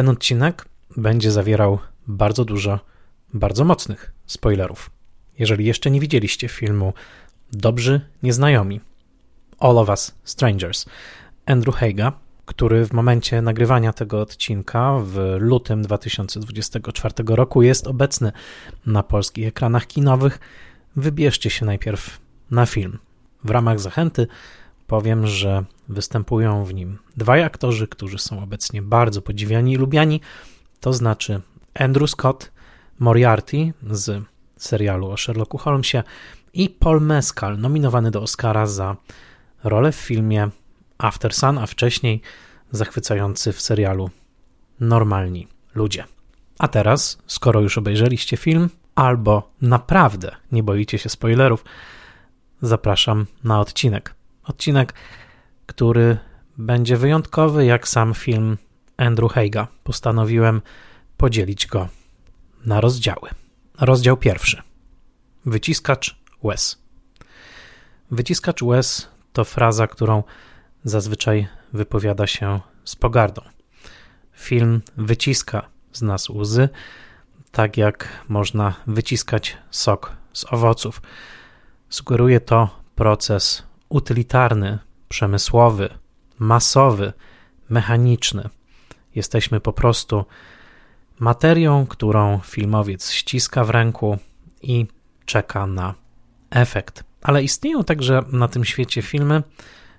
Ten odcinek będzie zawierał bardzo dużo bardzo mocnych spoilerów. Jeżeli jeszcze nie widzieliście filmu Dobrzy Nieznajomi, All of Us Strangers, Andrew Haga, który w momencie nagrywania tego odcinka w lutym 2024 roku jest obecny na polskich ekranach kinowych, wybierzcie się najpierw na film. W ramach zachęty powiem, że występują w nim dwaj aktorzy, którzy są obecnie bardzo podziwiani i lubiani, to znaczy Andrew Scott, Moriarty z serialu o Sherlocku Holmesie i Paul Mescal, nominowany do Oscara za rolę w filmie After Sun, a wcześniej zachwycający w serialu Normalni Ludzie. A teraz, skoro już obejrzeliście film, albo naprawdę nie boicie się spoilerów, zapraszam na odcinek. Odcinek, który będzie wyjątkowy jak sam film Andrew Haga. Postanowiłem podzielić go na rozdziały. Rozdział pierwszy. Wyciskacz łez. Wyciskacz łez to fraza, którą zazwyczaj wypowiada się z pogardą. Film wyciska z nas łzy, tak jak można wyciskać sok z owoców. Sugeruje to proces utylitarny, przemysłowy, masowy, mechaniczny. Jesteśmy po prostu materią, którą filmowiec ściska w ręku i czeka na efekt. Ale istnieją także na tym świecie filmy,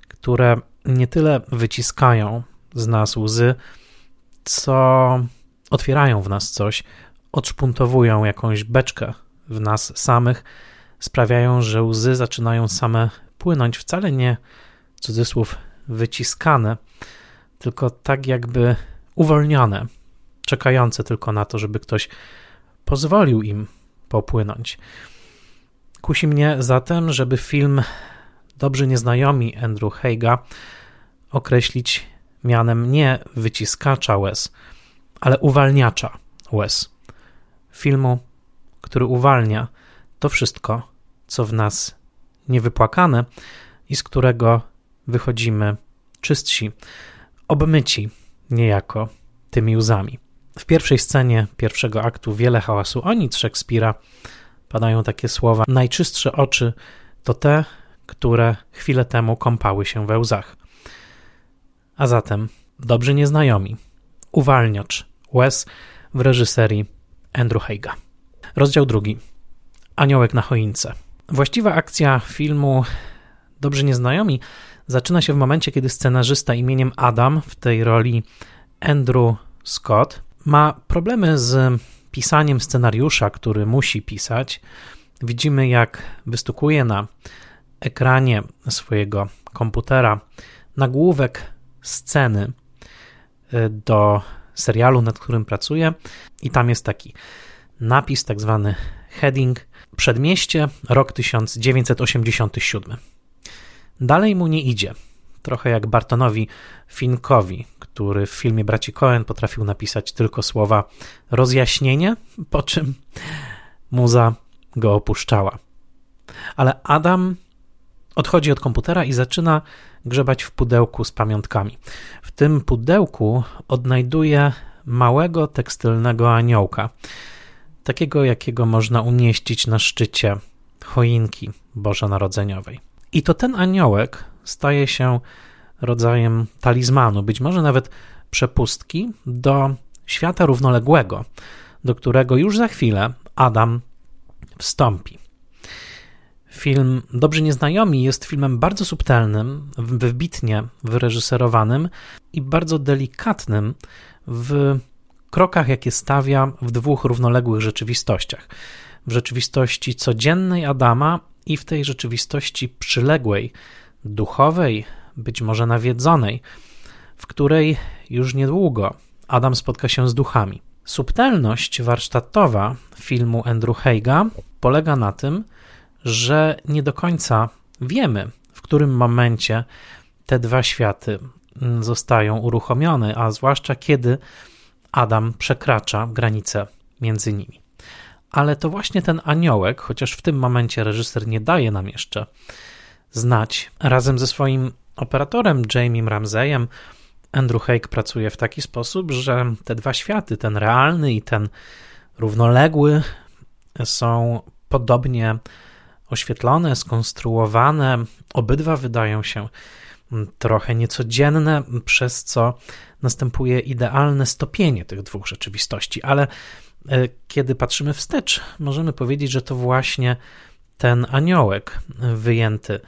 które nie tyle wyciskają z nas łzy, co otwierają w nas coś, odszpuntowują jakąś beczkę w nas samych, sprawiają, że łzy zaczynają same płynąć, wcale nie cudzysłów wyciskane, tylko tak jakby uwolnione, czekające tylko na to, żeby ktoś pozwolił im popłynąć. Kusi mnie zatem, żeby film Dobrzy Nieznajomi Andrew Haga określić mianem nie wyciskacza łez, ale uwalniacza łez. Filmu, który uwalnia to wszystko, co w nas niewypłakane i z którego wychodzimy czystsi, obmyci niejako tymi łzami. W pierwszej scenie pierwszego aktu wiele hałasu o nic Szekspira padają takie słowa: Najczystsze oczy to te, które chwilę temu kąpały się we łzach. A zatem dobrzy nieznajomi, uwalniacz łez w reżyserii Andrew Haga. Rozdział drugi. Aniołek na choince. Właściwa akcja filmu Dobrzy Nieznajomi zaczyna się w momencie, kiedy scenarzysta imieniem Adam, w tej roli Andrew Scott, ma problemy z pisaniem scenariusza, który musi pisać. Widzimy, jak wystukuje na ekranie swojego komputera nagłówek sceny y, do serialu, nad którym pracuje, i tam jest taki napis, tak zwany heading Przedmieście, rok 1987. Dalej mu nie idzie. Trochę jak Bartonowi Finkowi, który w filmie Braci Cohen potrafił napisać tylko słowa rozjaśnienie, po czym muza go opuszczała. Ale Adam odchodzi od komputera i zaczyna grzebać w pudełku z pamiątkami. W tym pudełku odnajduje małego tekstylnego aniołka, takiego jakiego można umieścić na szczycie choinki bożonarodzeniowej. I to ten aniołek staje się rodzajem talizmanu, być może nawet przepustki do świata równoległego, do którego już za chwilę Adam wstąpi. Film Dobrzy Nieznajomi jest filmem bardzo subtelnym, wybitnie wyreżyserowanym i bardzo delikatnym w krokach, jakie stawia w dwóch równoległych rzeczywistościach. W rzeczywistości codziennej Adama i w tej rzeczywistości przyległej, duchowej, być może nawiedzonej, w której już niedługo Adam spotka się z duchami. Subtelność warsztatowa filmu Andrew Haga polega na tym, że nie do końca wiemy, w którym momencie te dwa światy zostają uruchomione, a zwłaszcza kiedy Adam przekracza granicę między nimi. Ale to właśnie ten aniołek, chociaż w tym momencie reżyser nie daje nam jeszcze znać, razem ze swoim operatorem Jamiem Ramseyem Andrew Haig pracuje w taki sposób, że te dwa światy, ten realny i ten równoległy, są podobnie oświetlone, skonstruowane. Obydwa wydają się trochę niecodzienne, przez co następuje idealne stopienie tych dwóch rzeczywistości, ale e, kiedy patrzymy wstecz, możemy powiedzieć, że to właśnie ten aniołek wyjęty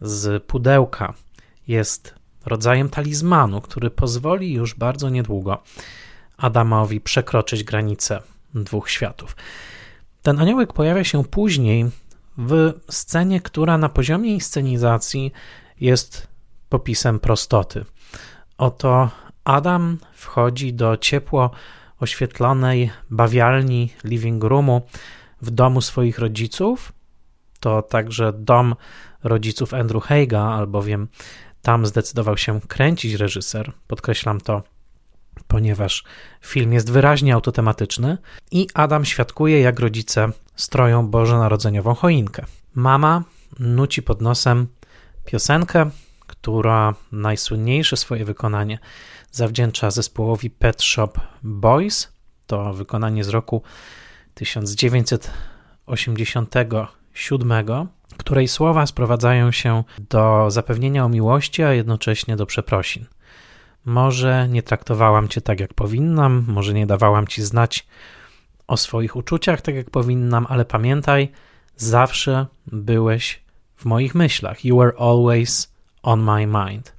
z pudełka jest rodzajem talizmanu, który pozwoli już bardzo niedługo Adamowi przekroczyć granicę dwóch światów. Ten aniołek pojawia się później w scenie, która na poziomie inscenizacji jest popisem prostoty. Oto Adam wchodzi do ciepło oświetlonej bawialni living roomu w domu swoich rodziców. To także dom rodziców Andrew Heiga, albowiem tam zdecydował się kręcić reżyser. Podkreślam to, ponieważ film jest wyraźnie autotematyczny i Adam świadkuje, jak rodzice stroją bożonarodzeniową choinkę. Mama nuci pod nosem piosenkę, która najsłynniejsze swoje wykonanie zawdzięcza zespołowi Pet Shop Boys. To wykonanie z roku 1987, której słowa sprowadzają się do zapewnienia o miłości, a jednocześnie do przeprosin. Może nie traktowałam cię tak, jak powinnam, może nie dawałam ci znać o swoich uczuciach tak, jak powinnam, ale pamiętaj, zawsze byłeś w moich myślach. You were always on my mind.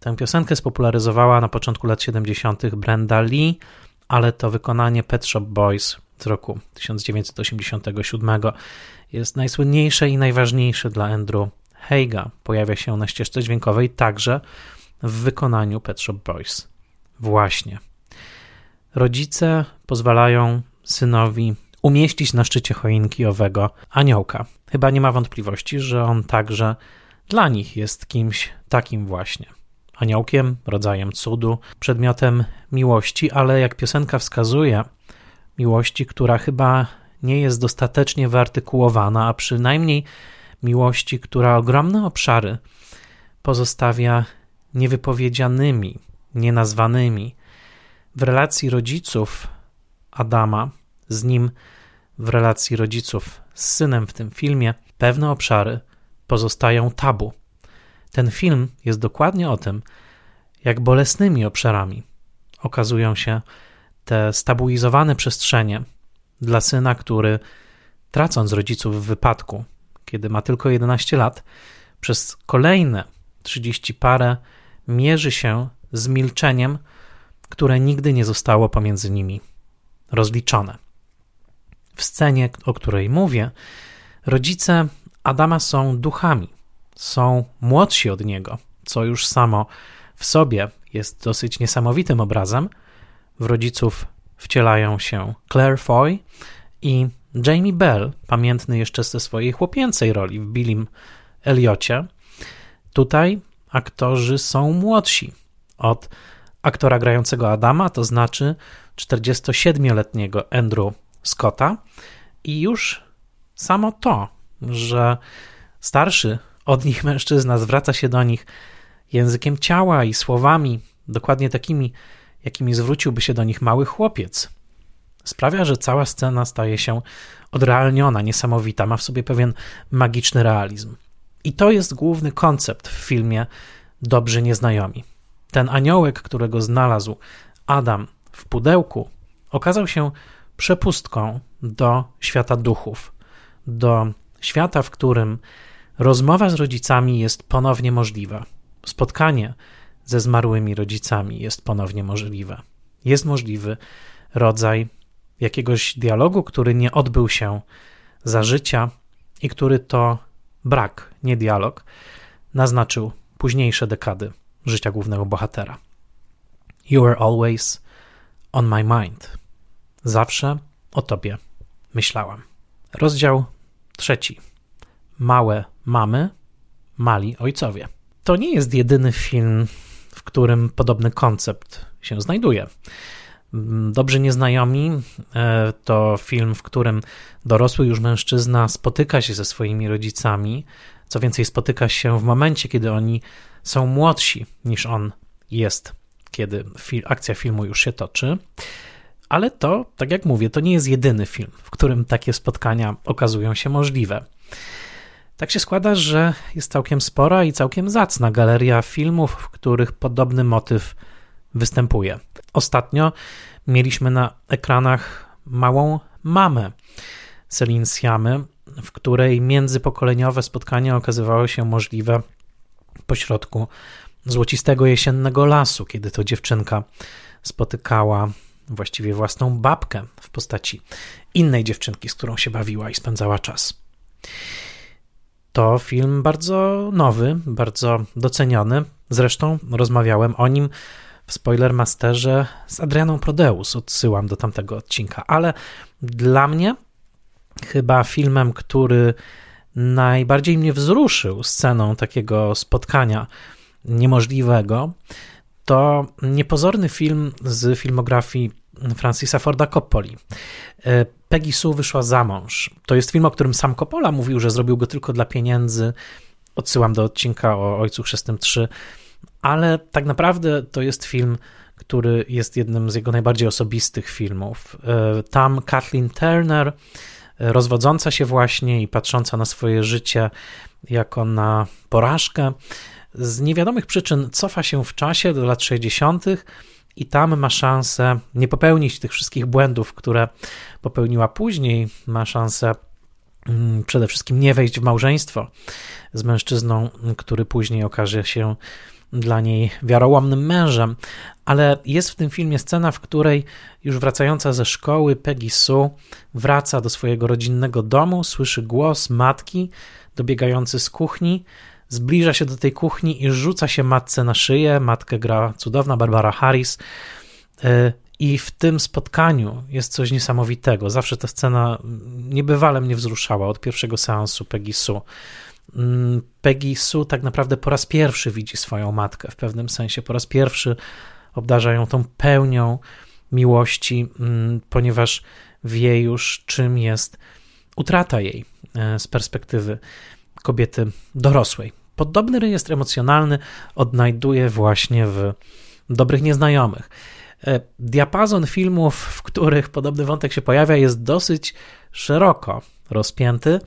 Tę piosenkę spopularyzowała na początku lat 70. Brenda Lee, ale to wykonanie Pet Shop Boys z roku 1987 jest najsłynniejsze i najważniejsze dla Andrew Heiga. Pojawia się na ścieżce dźwiękowej także w wykonaniu Pet Shop Boys. Właśnie. Rodzice pozwalają synowi umieścić na szczycie choinki owego aniołka. Chyba nie ma wątpliwości, że on także dla nich jest kimś takim właśnie. Aniołkiem, rodzajem cudu, przedmiotem miłości, ale jak piosenka wskazuje, miłości, która chyba nie jest dostatecznie wyartykułowana, a przynajmniej miłości, która ogromne obszary pozostawia niewypowiedzianymi, nienazwanymi. W relacji rodziców Adama z nim, w relacji rodziców z synem w tym filmie, pewne obszary pozostają tabu. Ten film jest dokładnie o tym, jak bolesnymi obszarami okazują się te stabilizowane przestrzenie dla syna, który tracąc rodziców w wypadku, kiedy ma tylko 11 lat, przez kolejne 30 parę mierzy się z milczeniem, które nigdy nie zostało pomiędzy nimi rozliczone. W scenie, o której mówię, rodzice Adama są duchami, są młodsi od niego, co już samo w sobie jest dosyć niesamowitym obrazem. W rodziców wcielają się Claire Foy i Jamie Bell, pamiętny jeszcze ze swojej chłopięcej roli w Billim Eliocie. Tutaj aktorzy są młodsi od aktora grającego Adama, to znaczy 47-letniego Andrew Scotta i już samo to, że starszy od nich mężczyzna zwraca się do nich językiem ciała i słowami, dokładnie takimi, jakimi zwróciłby się do nich mały chłopiec, sprawia, że cała scena staje się odrealniona, niesamowita, ma w sobie pewien magiczny realizm. I to jest główny koncept w filmie Dobrzy Nieznajomi. Ten aniołek, którego znalazł Adam w pudełku, okazał się przepustką do świata duchów, do świata, w którym rozmowa z rodzicami jest ponownie możliwa. Spotkanie ze zmarłymi rodzicami jest ponownie możliwe. Jest możliwy rodzaj jakiegoś dialogu, który nie odbył się za życia i który to brak, nie dialog, naznaczył późniejsze dekady życia głównego bohatera. You are always on my mind. Zawsze o tobie myślałam. Rozdział trzeci. Małe mamy, mali ojcowie. To nie jest jedyny film, w którym podobny koncept się znajduje. Dobrzy Nieznajomi e, to film, w którym dorosły już mężczyzna spotyka się ze swoimi rodzicami. Co więcej, spotyka się w momencie, kiedy oni są młodsi niż on jest, kiedy akcja filmu już się toczy. Ale to, tak jak mówię, to nie jest jedyny film, w którym takie spotkania okazują się możliwe. Tak się składa, że jest całkiem spora i całkiem zacna galeria filmów, w których podobny motyw występuje. Ostatnio mieliśmy na ekranach małą mamę Celine Siamy, w której międzypokoleniowe spotkanie okazywało się możliwe pośrodku złocistego jesiennego lasu, kiedy to dziewczynka spotykała właściwie własną babkę w postaci innej dziewczynki, z którą się bawiła i spędzała czas. To film bardzo nowy, bardzo doceniony. Zresztą rozmawiałem o nim w Spoilermasterze z Adrianą Prodeus. Odsyłam do tamtego odcinka, ale dla mnie chyba filmem, który najbardziej mnie wzruszył sceną takiego spotkania niemożliwego, to niepozorny film z filmografii Francisa Forda Coppoli. E, Peggy Sue wyszła za mąż. To jest film, o którym sam Coppola mówił, że zrobił go tylko dla pieniędzy. Odsyłam do odcinka o Ojcu Chrzestnym 3, ale tak naprawdę to jest film, który jest jednym z jego najbardziej osobistych filmów. E, tam Kathleen Turner, rozwodząca się właśnie i patrząca na swoje życie jako na porażkę, z niewiadomych przyczyn cofa się w czasie do lat 60. i tam ma szansę nie popełnić tych wszystkich błędów, które popełniła później, ma szansę mm, przede wszystkim nie wejść w małżeństwo z mężczyzną, który później okaże się dla niej wiarołomnym mężem, ale jest w tym filmie scena, w której już wracająca ze szkoły Peggy Sue wraca do swojego rodzinnego domu, słyszy głos matki dobiegający z kuchni, zbliża się do tej kuchni i rzuca się matce na szyję. Matkę gra cudowna Barbara Harris. E, I w tym spotkaniu jest coś niesamowitego. Zawsze ta scena niebywale mnie wzruszała od pierwszego seansu Peggy Sue. Mm, Peggy Sue tak naprawdę po raz pierwszy widzi swoją matkę, w pewnym sensie po raz pierwszy obdarza ją tą pełnią miłości, mm, ponieważ wie już, czym jest utrata jej e, z perspektywy kobiety dorosłej. Podobny rejestr emocjonalny odnajduje właśnie w Dobrych Nieznajomych. E, diapazon filmów, w których podobny wątek się pojawia, jest dosyć szeroko rozpięty.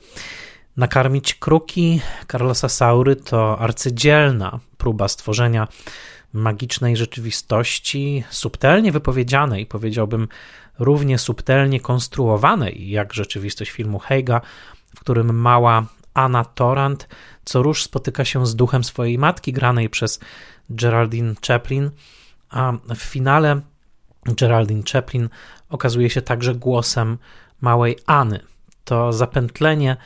Nakarmić kruki Carlosa Saury to arcydzielna próba stworzenia magicznej rzeczywistości, subtelnie wypowiedzianej, powiedziałbym równie subtelnie konstruowanej jak rzeczywistość filmu Heiga, w którym mała Anna Torrant co róż spotyka się z duchem swojej matki, granej przez Geraldine Chaplin, a w finale Geraldine Chaplin okazuje się także głosem małej Anny. To zapętlenie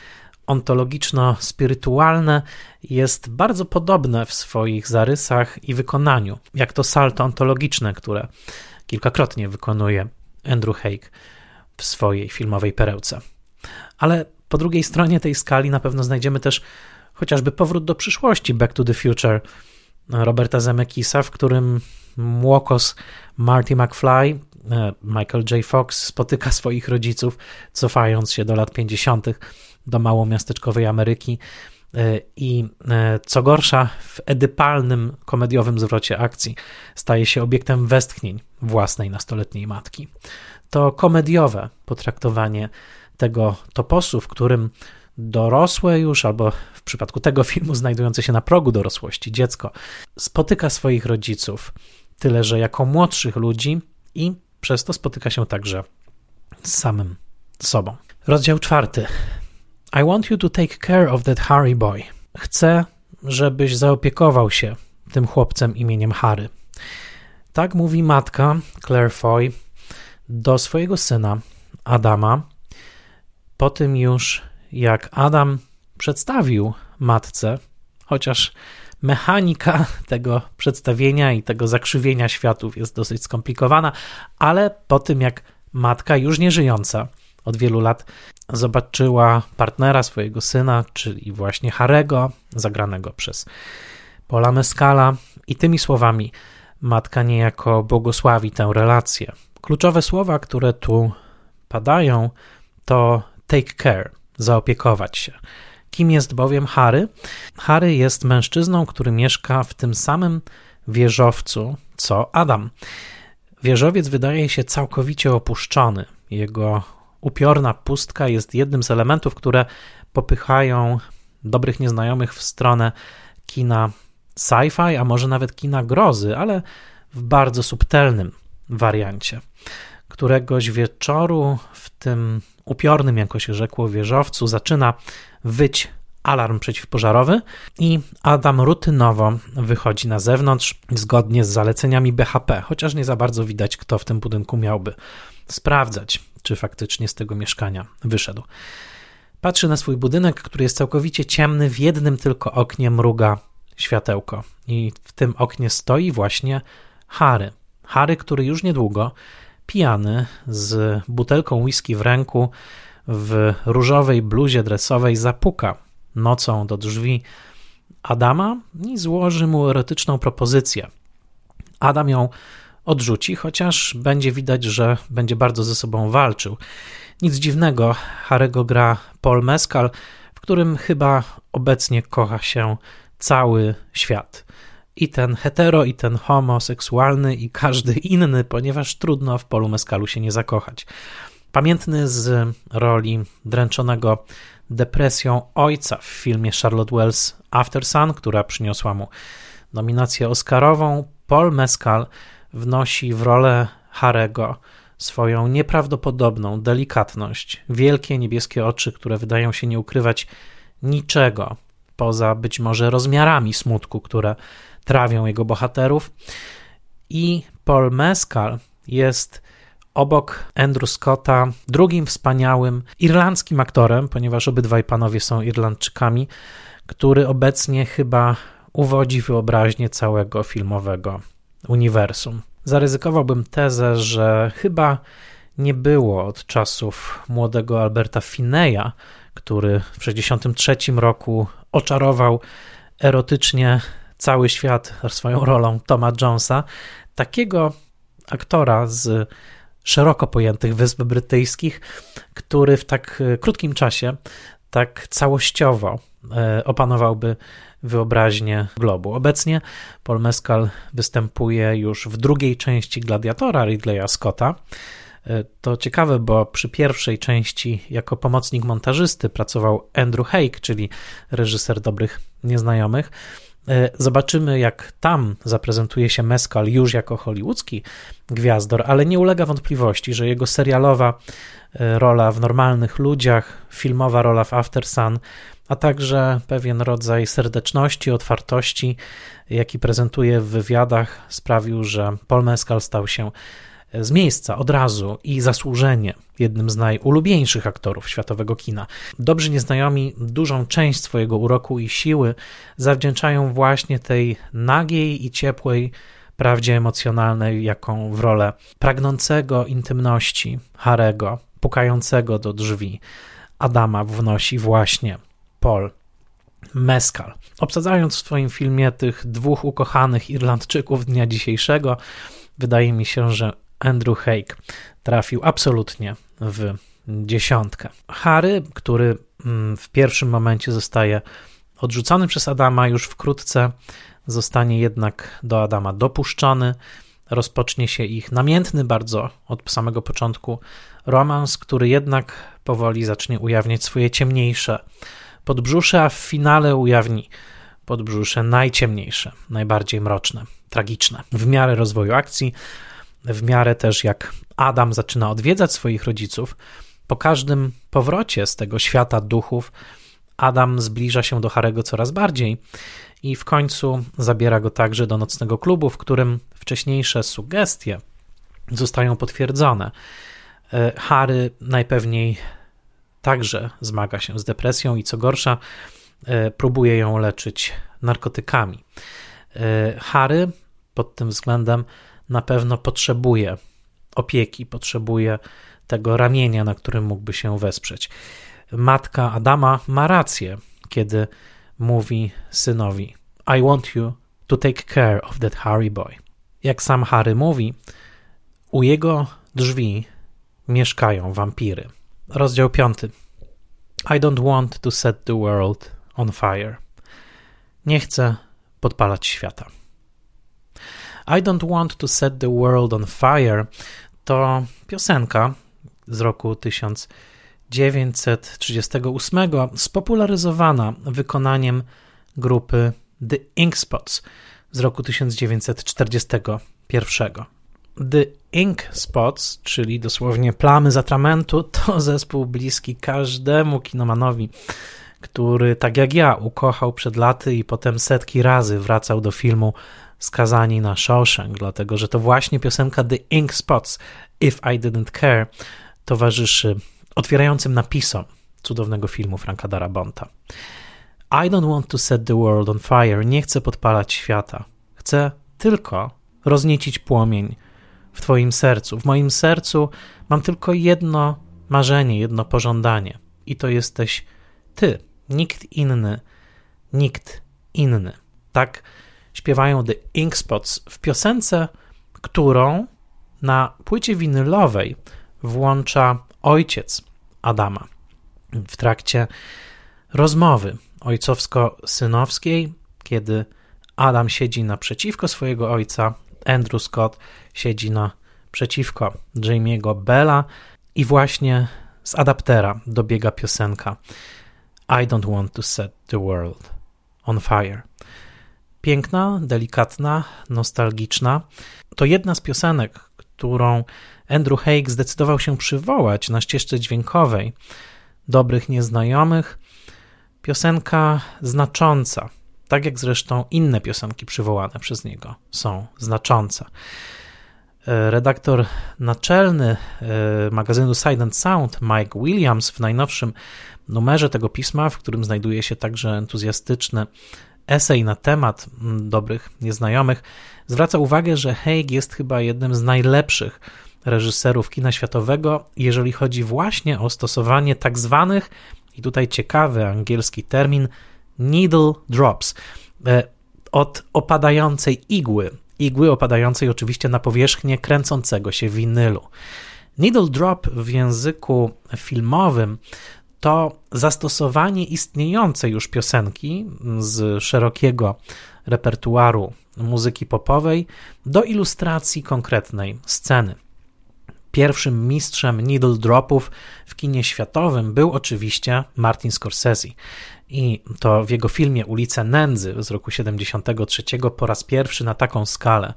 ontologiczno-spirytualne jest bardzo podobne w swoich zarysach i wykonaniu, jak to salto ontologiczne, które kilkakrotnie wykonuje Andrew Haig w swojej filmowej perełce. Ale po drugiej stronie tej skali na pewno znajdziemy też chociażby Powrót do przyszłości, Back to the Future Roberta Zemeckisa, w którym młokos Marty McFly, e, Michael J. Fox spotyka swoich rodziców, cofając się do lat 50. do małomiasteczkowej Ameryki e, i e, co gorsza, w edypalnym, komediowym zwrocie akcji staje się obiektem westchnień własnej nastoletniej matki. To komediowe potraktowanie tego toposu, w którym dorosłe już, albo w przypadku tego filmu znajdujące się na progu dorosłości, dziecko spotyka swoich rodziców, tyle że jako młodszych ludzi i przez to spotyka się także z samym sobą. Rozdział czwarty. I want you to take care of that Harry boy. Chcę, żebyś zaopiekował się tym chłopcem imieniem Harry. Tak mówi matka Claire Foy do swojego syna Adama po tym już jak Adam przedstawił matce, chociaż mechanika tego przedstawienia i tego zakrzywienia światów jest dosyć skomplikowana, ale po tym jak matka już nie żyjąca od wielu lat zobaczyła partnera swojego syna, czyli właśnie Harego, zagranego przez Paula Mescala i tymi słowami matka niejako błogosławi tę relację. Kluczowe słowa, które tu padają, to take care, zaopiekować się. Kim jest bowiem Harry? Harry jest mężczyzną, który mieszka w tym samym wieżowcu co Adam. Wieżowiec wydaje się całkowicie opuszczony. Jego upiorna pustka jest jednym z elementów, które popychają dobrych nieznajomych w stronę kina sci-fi, a może nawet kina grozy, ale w bardzo subtelnym wariancie. Któregoś wieczoru w tym upiornym, jako się rzekło, wieżowcu zaczyna wyć alarm przeciwpożarowy i Adam rutynowo wychodzi na zewnątrz zgodnie z zaleceniami BHP, chociaż nie za bardzo widać, kto w tym budynku miałby sprawdzać, czy faktycznie z tego mieszkania wyszedł. Patrzy na swój budynek, który jest całkowicie ciemny, w jednym tylko oknie mruga światełko. I w tym oknie stoi właśnie Harry. Harry, który już niedługo, pijany, z butelką whisky w ręku, w różowej bluzie dresowej zapuka nocą do drzwi Adama i złoży mu erotyczną propozycję. Adam ją odrzuci, chociaż będzie widać, że będzie bardzo ze sobą walczył. Nic dziwnego, Harego gra Paul Mescal, w którym chyba obecnie kocha się cały świat. I ten hetero, i ten homoseksualny, i każdy inny, ponieważ trudno w Polu Mescalu się nie zakochać. Pamiętny z roli dręczonego depresją ojca w filmie Charlotte Wells After Sun, która przyniosła mu nominację Oscarową, Paul Mescal wnosi w rolę Harego swoją nieprawdopodobną delikatność, wielkie niebieskie oczy, które wydają się nie ukrywać niczego poza być może rozmiarami smutku, które trawią jego bohaterów. I Paul Mescal jest obok Andrew Scotta drugim wspaniałym irlandzkim aktorem, ponieważ obydwaj panowie są Irlandczykami, który obecnie chyba uwodzi wyobraźnię całego filmowego uniwersum. Zaryzykowałbym tezę, że chyba nie było od czasów młodego Alberta Fineya, który w 1963 roku oczarował erotycznie cały świat swoją rolą Toma Jonesa, takiego aktora z szeroko pojętych Wysp Brytyjskich, który w tak e, krótkim czasie tak całościowo e, opanowałby wyobraźnię globu. Obecnie Paul Mescal występuje już w drugiej części Gladiatora Ridleya Scotta. E, to ciekawe, bo przy pierwszej części jako pomocnik montażysty pracował Andrew Haig, czyli reżyser Dobrych Nieznajomych. E, zobaczymy, jak tam zaprezentuje się Mescal już jako hollywoodzki gwiazdor, ale nie ulega wątpliwości, że jego serialowa e, rola w Normalnych Ludziach, filmowa rola w After Sun, a także pewien rodzaj serdeczności, otwartości, jaki prezentuje w wywiadach, sprawił, że Paul Mescal stał się z miejsca, od razu i zasłużenie jednym z najulubieńszych aktorów światowego kina. Dobrzy nieznajomi dużą część swojego uroku i siły zawdzięczają właśnie tej nagiej i ciepłej prawdzie emocjonalnej, jaką w rolę pragnącego intymności Harego, pukającego do drzwi Adama wnosi właśnie Paul Mescal. Obsadzając w swoim filmie tych dwóch ukochanych Irlandczyków dnia dzisiejszego, wydaje mi się, że Andrew Haig trafił absolutnie w dziesiątkę. Harry, który mm, w pierwszym momencie zostaje odrzucony przez Adama, już wkrótce zostanie jednak do Adama dopuszczony. Rozpocznie się ich namiętny bardzo od samego początku romans, który jednak powoli zacznie ujawniać swoje ciemniejsze podbrzusze, a w finale ujawni podbrzusze najciemniejsze, najbardziej mroczne, tragiczne. W miarę rozwoju akcji w miarę też jak Adam zaczyna odwiedzać swoich rodziców, po każdym powrocie z tego świata duchów, Adam zbliża się do Harego coraz bardziej i w końcu zabiera go także do nocnego klubu, w którym wcześniejsze sugestie zostają potwierdzone. E, Harry najpewniej także zmaga się z depresją i co gorsza, e, próbuje ją leczyć narkotykami. E, Harry pod tym względem na pewno potrzebuje opieki, potrzebuje tego ramienia, na którym mógłby się wesprzeć. Matka Adama ma rację, kiedy mówi synowi: I want you to take care of that Harry boy. Jak sam Harry mówi, u jego drzwi mieszkają wampiry. Rozdział 5. I don't want to set the world on fire. Nie chcę podpalać świata. I Don't Want to Set the World on Fire to piosenka z roku 1938, spopularyzowana wykonaniem grupy The Ink Spots z roku 1941. The Ink Spots, czyli dosłownie plamy z atramentu, to zespół bliski każdemu kinomanowi, który tak jak ja ukochał przed laty i potem setki razy wracał do filmu Skazani na Shawshank, dlatego że to właśnie piosenka The Ink Spots, If I Didn't Care, towarzyszy otwierającym napisom cudownego filmu Franka Darabonta. I don't want to set the world on fire. Nie chcę podpalać świata. Chcę tylko rozniecić płomień w Twoim sercu. W moim sercu mam tylko jedno marzenie, jedno pożądanie. I to jesteś Ty, nikt inny, nikt inny. Tak śpiewają The Ink Spots w piosence, którą na płycie winylowej włącza ojciec Adama w trakcie rozmowy ojcowsko-synowskiej, kiedy Adam siedzi naprzeciwko swojego ojca, Andrew Scott siedzi naprzeciwko Jamie'ego Bella i właśnie z adaptera dobiega piosenka I don't want to set the world on fire. Piękna, delikatna, nostalgiczna. To jedna z piosenek, którą Andrew Haig zdecydował się przywołać na ścieżce dźwiękowej Dobrych Nieznajomych. Piosenka znacząca, tak jak zresztą inne piosenki przywołane przez niego są znaczące. E, redaktor naczelny e, magazynu Silent Sound, Mike Williams, w najnowszym numerze tego pisma, w którym znajduje się także entuzjastyczny esej na temat dobrych nieznajomych, zwraca uwagę, że Haig jest chyba jednym z najlepszych reżyserów kina światowego, jeżeli chodzi właśnie o stosowanie tak zwanych, i tutaj ciekawy angielski termin, needle drops, e, od opadającej igły, igły opadającej oczywiście na powierzchnię kręcącego się winylu. Needle drop w języku filmowym to zastosowanie istniejącej już piosenki z szerokiego repertuaru muzyki popowej do ilustracji konkretnej sceny. Pierwszym mistrzem needle dropów w kinie światowym był oczywiście Martin Scorsese. I to w jego filmie Ulice Nędzy z roku 73 po raz pierwszy na taką skalę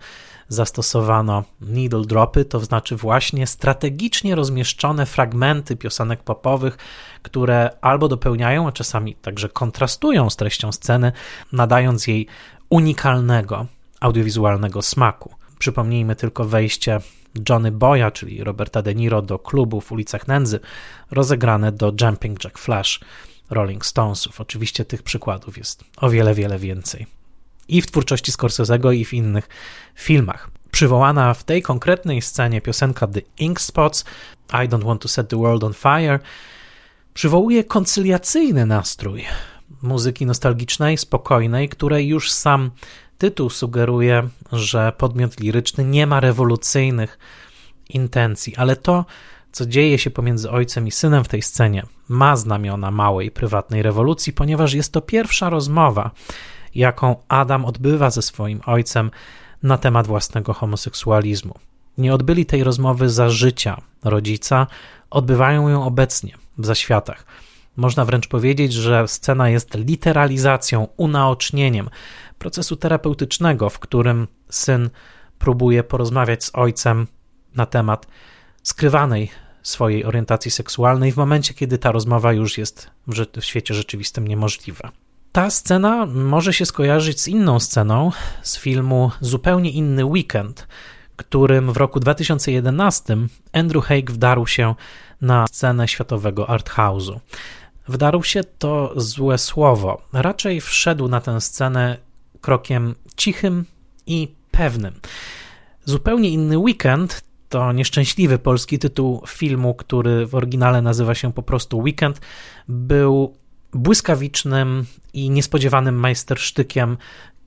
zastosowano needle dropy, to znaczy właśnie strategicznie rozmieszczone fragmenty piosenek popowych, które albo dopełniają, a czasami także kontrastują z treścią sceny, nadając jej unikalnego audiowizualnego smaku. Przypomnijmy tylko wejście Johnny Boya, czyli Roberta De Niro, do klubu w ulicach Nędzy, rozegrane do Jumping Jack Flash Rolling Stonesów. Oczywiście tych przykładów jest o wiele, wiele więcej. I w twórczości Scorsese'ego, i w innych filmach. Przywołana w tej konkretnej scenie piosenka The Ink Spots, I Don't Want to Set the World on Fire, przywołuje koncyliacyjny nastrój muzyki nostalgicznej, spokojnej, której już sam Tytuł sugeruje, że podmiot liryczny nie ma rewolucyjnych intencji, ale to, co dzieje się pomiędzy ojcem i synem w tej scenie, ma znamiona małej prywatnej rewolucji, ponieważ jest to pierwsza rozmowa, jaką Adam odbywa ze swoim ojcem na temat własnego homoseksualizmu. Nie odbyli tej rozmowy za życia rodzica, odbywają ją obecnie w zaświatach. Można wręcz powiedzieć, że scena jest literalizacją, unaocznieniem procesu terapeutycznego, w którym syn próbuje porozmawiać z ojcem na temat skrywanej swojej orientacji seksualnej w momencie, kiedy ta rozmowa już jest w, świecie rzeczywistym niemożliwa. Ta scena może się skojarzyć z inną sceną z filmu Zupełnie inny weekend, którym w roku 2011 Andrew Haig wdarł się na scenę światowego arthouse'u. Wdarł się to złe słowo. Raczej wszedł na tę scenę krokiem cichym i pewnym. Zupełnie inny weekend to nieszczęśliwy polski tytuł filmu, który w oryginale nazywa się po prostu Weekend, był błyskawicznym i niespodziewanym majstersztykiem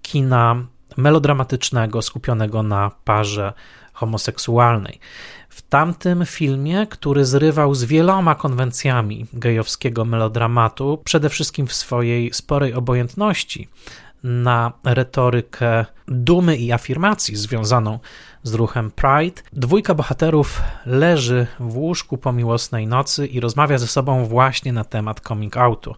kina melodramatycznego skupionego na parze homoseksualnej. W tamtym filmie, który zrywał z wieloma konwencjami gejowskiego melodramatu, przede wszystkim w swojej sporej obojętności na retorykę dumy i afirmacji związaną z ruchem Pride. Dwójka bohaterów leży w łóżku po miłosnej nocy i rozmawia ze sobą właśnie na temat coming outu.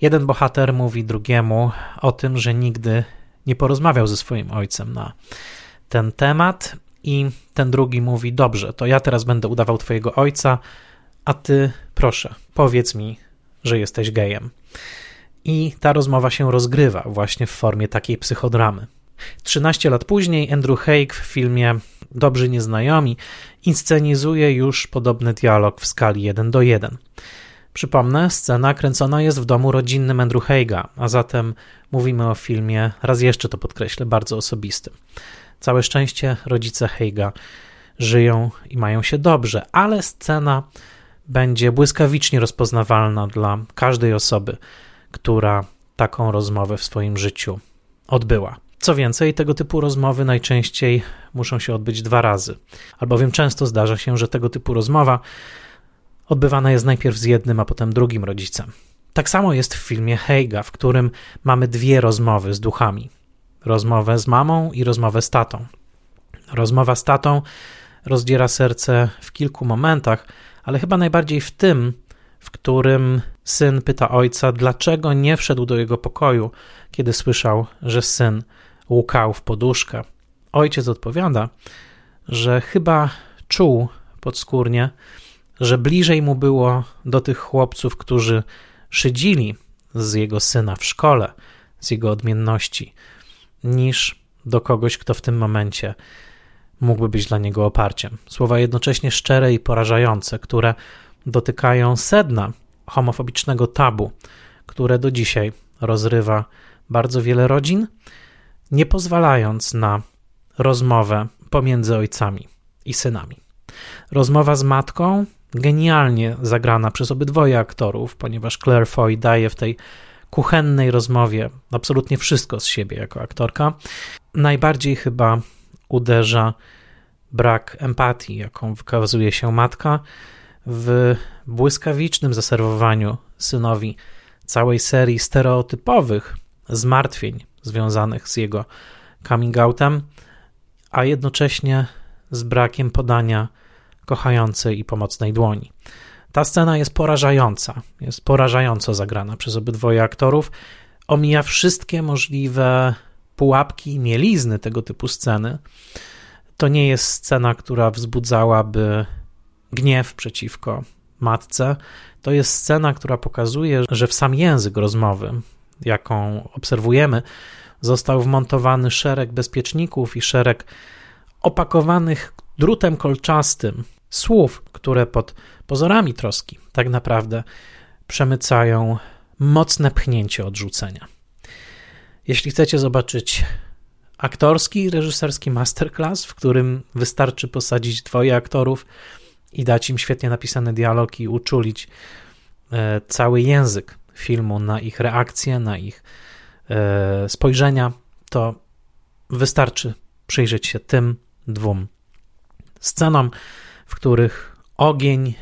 Jeden bohater mówi drugiemu o tym, że nigdy nie porozmawiał ze swoim ojcem na ten temat, i ten drugi mówi: Dobrze, to ja teraz będę udawał twojego ojca, a ty proszę, powiedz mi, że jesteś gejem. I ta rozmowa się rozgrywa właśnie w formie takiej psychodramy. 13 lat później Andrew Haig w filmie Dobrzy Nieznajomi inscenizuje już podobny dialog w skali 1 do 1. Przypomnę, scena kręcona jest w domu rodzinnym Andrew Haiga, a zatem mówimy o filmie, raz jeszcze to podkreślę, bardzo osobistym. Całe szczęście rodzice Heiga żyją i mają się dobrze, ale scena będzie błyskawicznie rozpoznawalna dla każdej osoby, która taką rozmowę w swoim życiu odbyła. Co więcej, tego typu rozmowy najczęściej muszą się odbyć dwa razy, albowiem często zdarza się, że tego typu rozmowa odbywana jest najpierw z jednym, a potem drugim rodzicem. Tak samo jest w filmie Heiga, w którym mamy dwie rozmowy z duchami rozmowę z mamą i rozmowę z tatą. Rozmowa z tatą rozdziera serce w kilku momentach, ale chyba najbardziej w tym, w którym syn pyta ojca, dlaczego nie wszedł do jego pokoju, kiedy słyszał, że syn łukał w poduszkę. Ojciec odpowiada, że chyba czuł podskórnie, że bliżej mu było do tych chłopców, którzy szydzili z jego syna w szkole, z jego odmienności, niż do kogoś, kto w tym momencie mógłby być dla niego oparciem. Słowa jednocześnie szczere i porażające, które dotykają sedna homofobicznego tabu, które do dzisiaj rozrywa bardzo wiele rodzin, nie pozwalając na rozmowę pomiędzy ojcami i synami. Rozmowa z matką, genialnie zagrana przez obydwoje aktorów, ponieważ Claire Foy daje w tej kuchennej rozmowie absolutnie wszystko z siebie jako aktorka. Najbardziej chyba uderza brak empatii, jaką wykazuje się matka w błyskawicznym zaserwowaniu synowi całej serii stereotypowych zmartwień związanych z jego coming outem, a jednocześnie z brakiem podania kochającej i pomocnej dłoni. Ta scena jest porażająca, jest porażająco zagrana przez obydwoje aktorów. Omija wszystkie możliwe pułapki i mielizny tego typu sceny. To nie jest scena, która wzbudzałaby gniew przeciwko matce. To jest scena, która pokazuje, że w sam język rozmowy, jaką obserwujemy, został wmontowany szereg bezpieczników i szereg opakowanych drutem kolczastym słów, które pod pozorami troski tak naprawdę przemycają mocne pchnięcie odrzucenia. Jeśli chcecie zobaczyć aktorski reżyserski masterclass, w którym wystarczy posadzić dwoje aktorów i dać im świetnie napisany dialog i uczulić e, cały język filmu na ich reakcje, na ich e, spojrzenia, to wystarczy przyjrzeć się tym dwóm scenom, w których ogień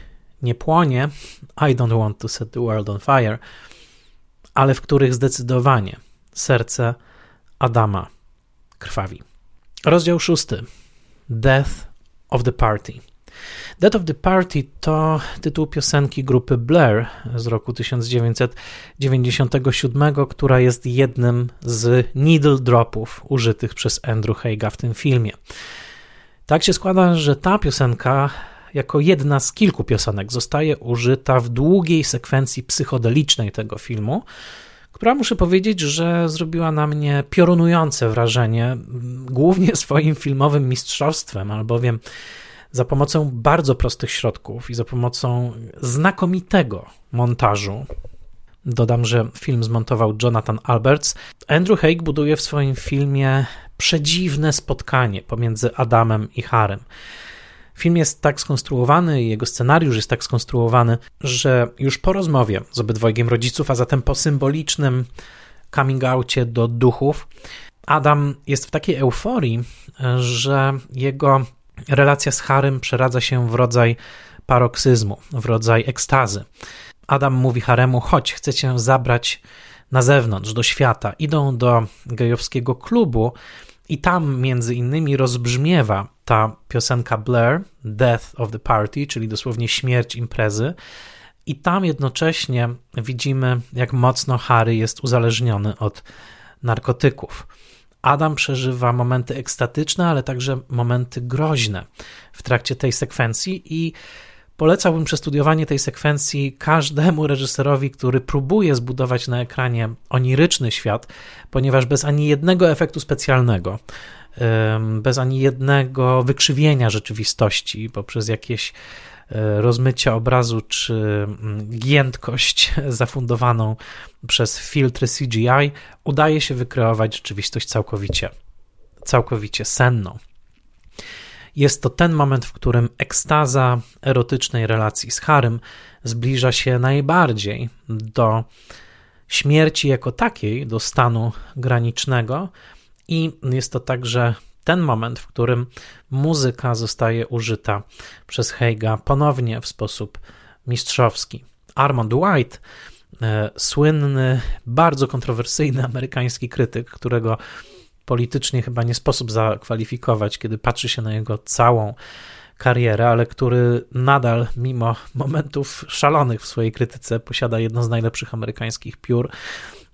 nie płonie, I don't want to set the world on fire, ale w których zdecydowanie serce Adama krwawi. Rozdział szósty. Death of the Party. Death of the Party to tytuł piosenki grupy Blair z roku 1997, która jest jednym z needle dropów użytych przez Andrew Haiga w tym filmie. Tak się składa, że ta piosenka jako jedna z kilku piosenek zostaje użyta w długiej sekwencji psychodelicznej tego filmu, która muszę powiedzieć, że zrobiła na mnie piorunujące wrażenie, głównie swoim filmowym mistrzostwem, albowiem za pomocą bardzo prostych środków i za pomocą znakomitego montażu. Dodam, że film zmontował Jonathan Alberts. Andrew Haig buduje w swoim filmie przedziwne spotkanie pomiędzy Adamem i Harem. Film jest tak skonstruowany, jego scenariusz jest tak skonstruowany, że już po rozmowie z obydwojgiem rodziców, a zatem po symbolicznym coming outie do duchów, Adam jest w takiej euforii, że jego relacja z Harem przeradza się w rodzaj paroksyzmu, w rodzaj ekstazy. Adam mówi Haremu: Chodź, chcę cię zabrać na zewnątrz, do świata, idą do gejowskiego klubu i tam między innymi rozbrzmiewa ta piosenka Blair, Death of the Party, czyli dosłownie śmierć imprezy. I tam jednocześnie widzimy, jak mocno Harry jest uzależniony od narkotyków. Adam przeżywa momenty ekstatyczne, ale także momenty groźne w trakcie tej sekwencji i polecałbym przestudiowanie tej sekwencji każdemu reżyserowi, który próbuje zbudować na ekranie oniryczny świat, ponieważ bez ani jednego efektu specjalnego, bez ani jednego wykrzywienia rzeczywistości poprzez jakieś e, rozmycia obrazu czy mm, giętkość zafundowaną przez filtry CGI, udaje się wykreować rzeczywistość całkowicie, całkowicie senną. Jest to ten moment, w którym ekstaza erotycznej relacji z Harym zbliża się najbardziej do śmierci jako takiej, do stanu granicznego, i jest to także ten moment, w którym muzyka zostaje użyta przez Heiga ponownie w sposób mistrzowski. Armand White, e, słynny, bardzo kontrowersyjny amerykański krytyk, którego politycznie chyba nie sposób zakwalifikować, kiedy patrzy się na jego całą karierę, ale który nadal, mimo momentów szalonych w swojej krytyce, posiada jedno z najlepszych amerykańskich piór.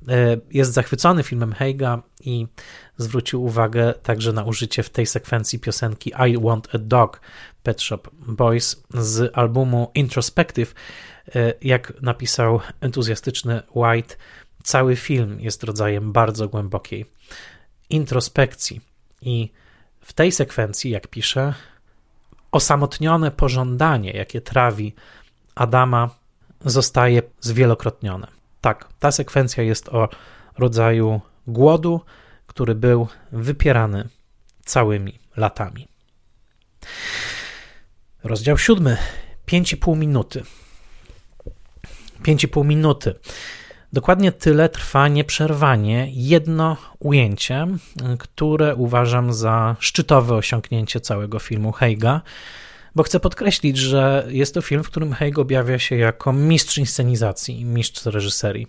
E, jest zachwycony filmem Heiga i zwrócił uwagę także na użycie w tej sekwencji piosenki I Want a Dog Pet Shop Boys z albumu Introspective. E, jak napisał entuzjastyczny White, cały film jest rodzajem bardzo głębokiej introspekcji. I w tej sekwencji, jak pisze, osamotnione pożądanie, jakie trawi Adama, zostaje zwielokrotnione. Tak, ta sekwencja jest o rodzaju głodu, który był wypierany całymi latami. Rozdział siódmy. 5,5 minuty. 5,5 minuty. Dokładnie tyle trwa nieprzerwanie jedno ujęcie, które uważam za szczytowe osiągnięcie całego filmu Heiga, bo chcę podkreślić, że jest to film, w którym Haig objawia się jako mistrz inscenizacji mistrz reżyserii.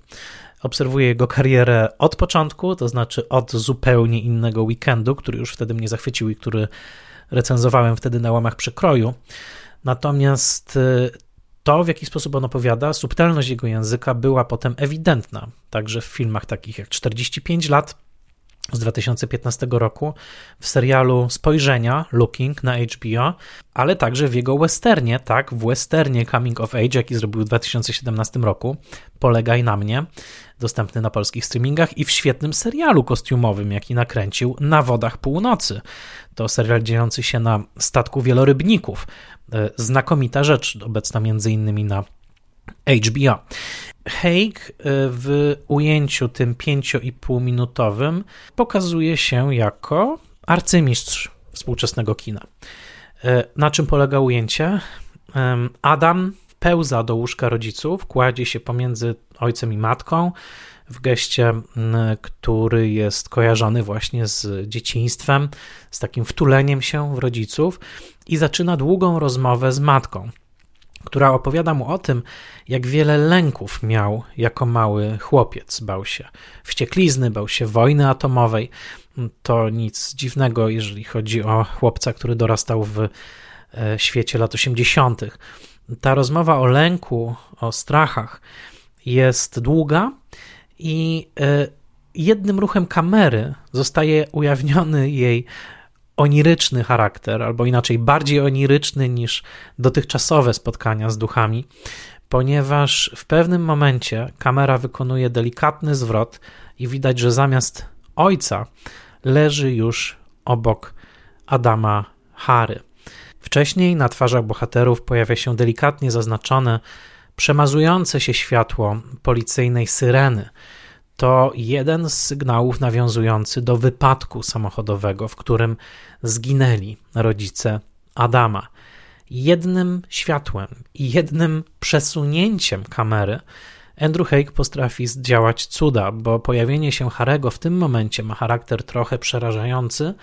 Obserwuję jego karierę od początku, to znaczy od zupełnie innego weekendu, który już wtedy mnie zachwycił i który recenzowałem wtedy na łamach przekroju. Natomiast to, w jaki sposób on opowiada, subtelność jego języka była potem ewidentna, także w filmach takich jak 45 lat z 2015 roku, w serialu Spojrzenia, Looking na HBO, ale także w jego westernie, tak, w westernie Coming of Age, jaki zrobił w 2017 roku, Polegaj na mnie, dostępny na polskich streamingach i w świetnym serialu kostiumowym, jaki nakręcił Na Wodach Północy. To serial dziejący się na statku wielorybników. E, znakomita rzecz, obecna między innymi na HBO. Haig e, w ujęciu tym 5,5 minutowym pokazuje się jako arcymistrz współczesnego kina. E, na czym polega ujęcie? Adam pełza do łóżka rodziców, kładzie się pomiędzy ojcem i matką w geście, który jest kojarzony właśnie z dzieciństwem, z takim wtuleniem się w rodziców i zaczyna długą rozmowę z matką, która opowiada mu o tym, jak wiele lęków miał jako mały chłopiec. Bał się wścieklizny, bał się wojny atomowej. To nic dziwnego, jeżeli chodzi o chłopca, który dorastał w e, świecie lat 80. Ta rozmowa o lęku, o strachach jest długa i e, jednym ruchem kamery zostaje ujawniony jej oniryczny charakter, albo inaczej bardziej oniryczny niż dotychczasowe spotkania z duchami, ponieważ w pewnym momencie kamera wykonuje delikatny zwrot i widać, że zamiast ojca leży już obok Adama Harry. Wcześniej na twarzach bohaterów pojawia się delikatnie zaznaczone, przemazujące się światło policyjnej syreny. To jeden z sygnałów nawiązujący do wypadku samochodowego, w którym zginęli rodzice Adama. Jednym światłem i jednym przesunięciem kamery Andrew Haig potrafi zdziałać cuda, bo pojawienie się Harego w tym momencie ma charakter trochę przerażający,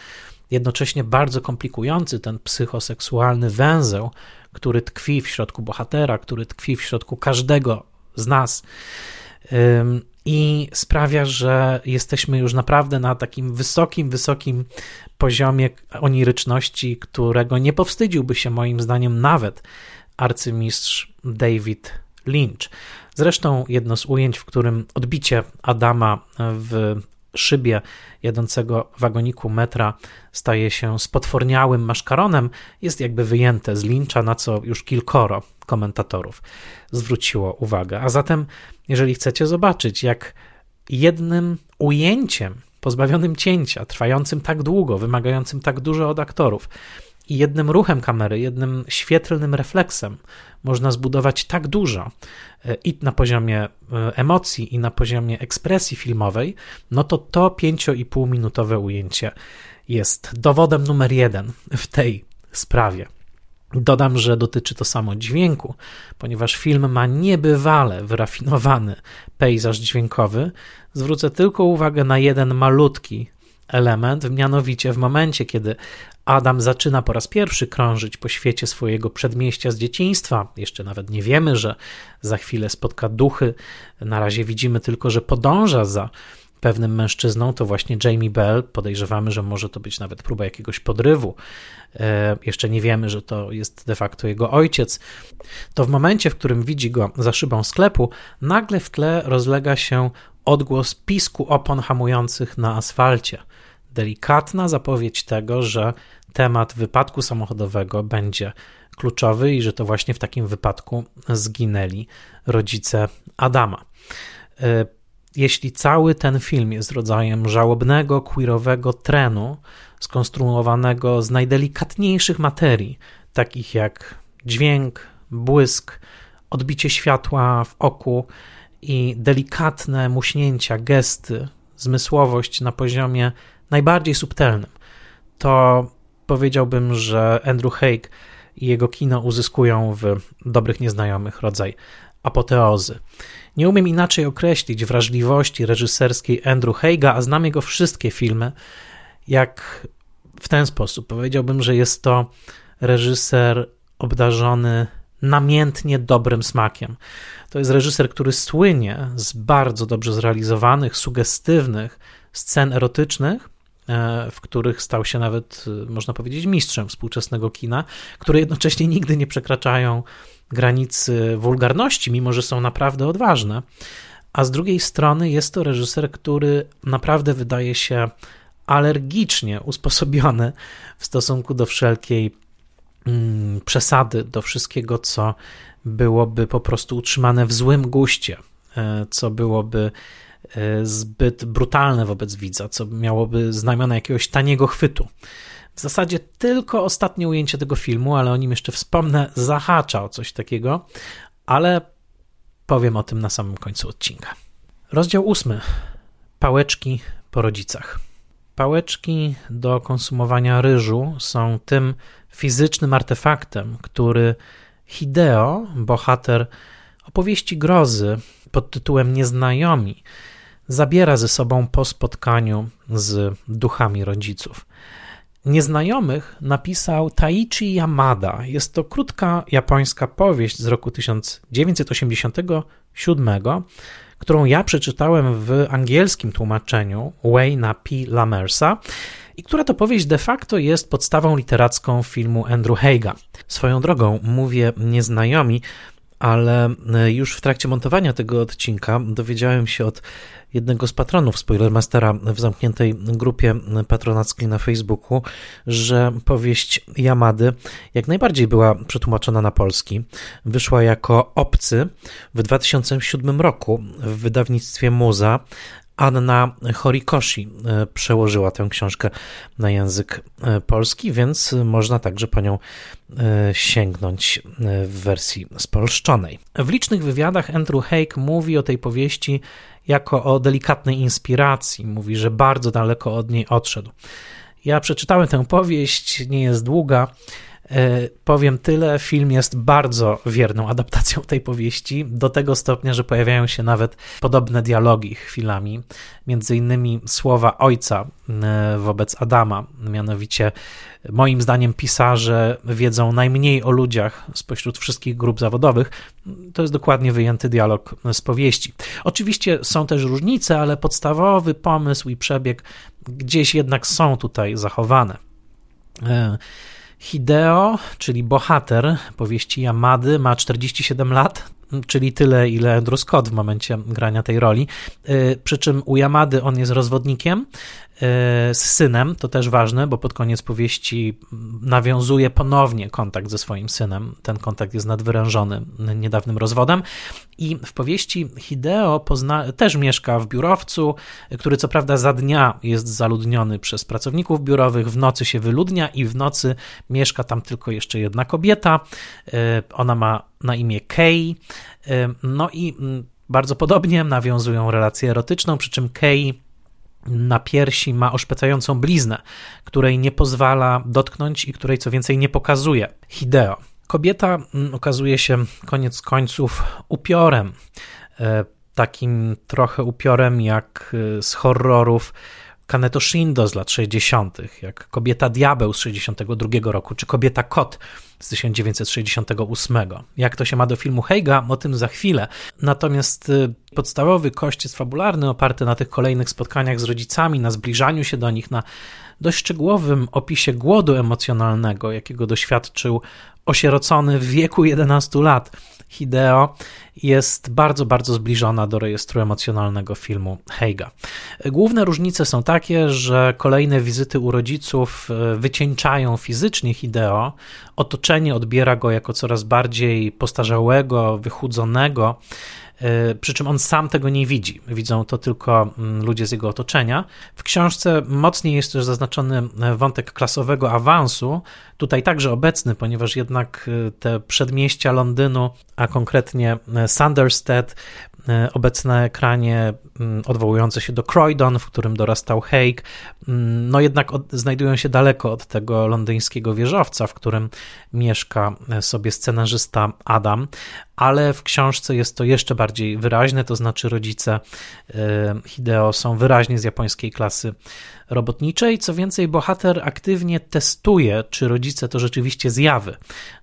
jednocześnie bardzo komplikujący ten psychoseksualny węzeł, który tkwi w środku bohatera, który tkwi w środku każdego z nas. I sprawia, że jesteśmy już naprawdę na takim wysokim, wysokim poziomie oniryczności, którego nie powstydziłby się moim zdaniem nawet arcymistrz David Lynch. Zresztą jedno z ujęć, w którym odbicie Adama w szybie jadącego wagoniku metra staje się spotworniałym maszkaronem, jest jakby wyjęte z Lyncha, na co już kilkoro komentatorów zwróciło uwagę. A zatem, jeżeli chcecie zobaczyć, jak jednym ujęciem pozbawionym cięcia, trwającym tak długo, wymagającym tak dużo od aktorów, i jednym ruchem kamery, jednym świetlnym refleksem można zbudować tak dużo e, i na poziomie e, emocji, i na poziomie ekspresji filmowej, no to to 5,5 minutowe ujęcie jest dowodem numer jeden w tej sprawie. Dodam, że dotyczy to samo dźwięku, ponieważ film ma niebywale wyrafinowany pejzaż dźwiękowy. Zwrócę tylko uwagę na jeden malutki element, mianowicie w momencie, kiedy Adam zaczyna po raz pierwszy krążyć po świecie swojego przedmieścia z dzieciństwa. Jeszcze nawet nie wiemy, że za chwilę spotka duchy. Na razie widzimy tylko, że podąża za pewnym mężczyzną, to właśnie Jamie Bell. Podejrzewamy, że może to być nawet próba jakiegoś podrywu. E, jeszcze nie wiemy, że to jest de facto jego ojciec. To w momencie, w którym widzi go za szybą sklepu, nagle w tle rozlega się odgłos pisku opon hamujących na asfalcie delikatna zapowiedź tego, że temat wypadku samochodowego będzie kluczowy i że to właśnie w takim wypadku zginęli rodzice Adama. E, jeśli cały ten film jest rodzajem żałobnego, queerowego trenu, skonstruowanego z najdelikatniejszych materii, takich jak dźwięk, błysk, odbicie światła w oku i delikatne muśnięcia, gesty, zmysłowość na poziomie najbardziej subtelnym, to powiedziałbym, że Andrew Haig i jego kino uzyskują w Dobrych Nieznajomych rodzaj apoteozy. Nie umiem inaczej określić wrażliwości reżyserskiej Andrew Haiga, a znam jego wszystkie filmy, jak w ten sposób. Powiedziałbym, że jest to reżyser obdarzony namiętnie dobrym smakiem. To jest reżyser, który słynie z bardzo dobrze zrealizowanych, sugestywnych scen erotycznych, w których stał się nawet, e, można powiedzieć, mistrzem współczesnego kina, które jednocześnie nigdy nie przekraczają granicy wulgarności, mimo że są naprawdę odważne. A z drugiej strony jest to reżyser, który naprawdę wydaje się alergicznie usposobiony w stosunku do wszelkiej mm, przesady, do wszystkiego, co byłoby po prostu utrzymane w złym guście, e, co byłoby E, zbyt brutalne wobec widza, co miałoby znamiona jakiegoś taniego chwytu. W zasadzie tylko ostatnie ujęcie tego filmu, ale o nim jeszcze wspomnę, zahacza o coś takiego, ale powiem o tym na samym końcu odcinka. Rozdział ósmy. Pałeczki po rodzicach. Pałeczki do konsumowania ryżu są tym fizycznym artefaktem, który Hideo, bohater opowieści grozy pod tytułem Nieznajomi, zabiera ze sobą po spotkaniu z duchami rodziców. Nieznajomych napisał Taichi Yamada. Jest to krótka japońska powieść z roku 1987, którą ja przeczytałem w angielskim tłumaczeniu Wayna P. Lamersa i która to powieść de facto jest podstawą literacką filmu Andrew Haiga. Swoją drogą mówię nieznajomi, ale już w trakcie montowania tego odcinka dowiedziałem się od jednego z patronów Spoilermastera w zamkniętej grupie patronackiej na Facebooku, że powieść Yamady jak najbardziej była przetłumaczona na polski. Wyszła jako Obcy w 2007 roku w wydawnictwie Muza. Anna Horikoshi e, przełożyła tę książkę na język e, polski, więc można także po nią e, sięgnąć w wersji spolszczonej. W licznych wywiadach Andrew Haig mówi o tej powieści jako o delikatnej inspiracji. Mówi, że bardzo daleko od niej odszedł. Ja przeczytałem tę powieść, nie jest długa. Powiem tyle, film jest bardzo wierną adaptacją tej powieści, do tego stopnia, że pojawiają się nawet podobne dialogi chwilami, między innymi słowa ojca wobec Adama, mianowicie moim zdaniem pisarze wiedzą najmniej o ludziach spośród wszystkich grup zawodowych. To jest dokładnie wyjęty dialog z powieści. Oczywiście są też różnice, ale podstawowy pomysł i przebieg gdzieś jednak są tutaj zachowane. Hideo, czyli bohater powieści Yamady, ma 47 lat, czyli tyle, ile Andrew Scott w momencie grania tej roli. E, przy czym u Yamady on jest rozwodnikiem, z synem, to też ważne, bo pod koniec powieści nawiązuje ponownie kontakt ze swoim synem. Ten kontakt jest nadwyrężony niedawnym rozwodem. I w powieści Hideo pozna- też mieszka w biurowcu, który co prawda za dnia jest zaludniony przez pracowników biurowych, w nocy się wyludnia i w nocy mieszka tam tylko jeszcze jedna kobieta. E, ona ma na imię Kay. E, no i mm, bardzo podobnie nawiązują relację erotyczną, przy czym Kay na piersi ma oszpecającą bliznę, której nie pozwala dotknąć i której co więcej nie pokazuje. Hideo. Kobieta mm, okazuje się koniec końców upiorem, e, takim trochę upiorem jak e, z horrorów Kaneto Shindo z lat 60., jak Kobieta Diabeł z 62 roku, czy Kobieta Kot z 1968. Jak to się ma do filmu Heiga, o tym za chwilę. Natomiast y, podstawowy kościec fabularny, oparty na tych kolejnych spotkaniach z rodzicami, na zbliżaniu się do nich, na dość szczegółowym opisie głodu emocjonalnego, jakiego doświadczył osierocony w wieku 11 lat. Hideo jest bardzo, bardzo zbliżona do rejestru emocjonalnego filmu Heiga. Główne różnice są takie, że kolejne wizyty u rodziców e, wycieńczają fizycznie Hideo, otoczenie odbiera go jako coraz bardziej postarzałego, wychudzonego, przy czym on sam tego nie widzi. Widzą to tylko mm, ludzie z jego otoczenia. W książce mocniej jest też zaznaczony e, wątek klasowego awansu, tutaj także obecny, ponieważ jednak e, te przedmieścia Londynu, a konkretnie Sanderstead, obecne ekranie mm, odwołujące się do Croydon, w którym dorastał Haig, no jednak od, znajdują się daleko od tego londyńskiego wieżowca, w którym mieszka sobie scenarzysta Adam, ale w książce jest to jeszcze bardziej wyraźne, to znaczy rodzice e, Hideo są wyraźnie z japońskiej klasy robotniczej. Co więcej, bohater aktywnie testuje, czy rodzice to rzeczywiście zjawy.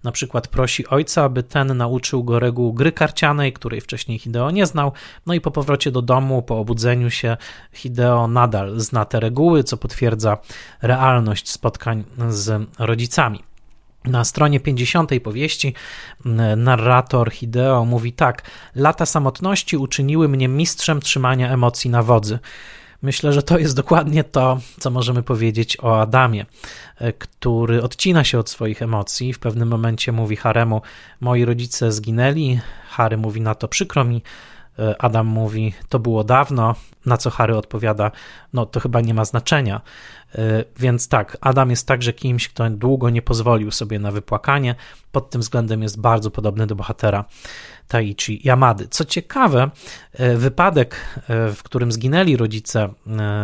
Na przykład prosi ojca, aby ten nauczył go reguł gry karcianej, której wcześniej Hideo nie znał. No i po powrocie do domu, po obudzeniu się, Hideo nadal zna te reguły, co potwierdza realność spotkań z rodzicami. Na stronie 50 powieści narrator Hideo mówi tak: Lata samotności uczyniły mnie mistrzem trzymania emocji na wodzy. Myślę, że to jest dokładnie to, co możemy powiedzieć o Adamie, który odcina się od swoich emocji. W pewnym momencie mówi Haremu: Moi rodzice zginęli. Harry mówi na to: Przykro mi. Adam mówi: To było dawno. Na co Harry odpowiada: No, to chyba nie ma znaczenia. E, więc tak, Adam jest także kimś, kto długo nie pozwolił sobie na wypłakanie. Pod tym względem jest bardzo podobny do bohatera Taichi Yamady. Co ciekawe, e, wypadek, e, w którym zginęli rodzice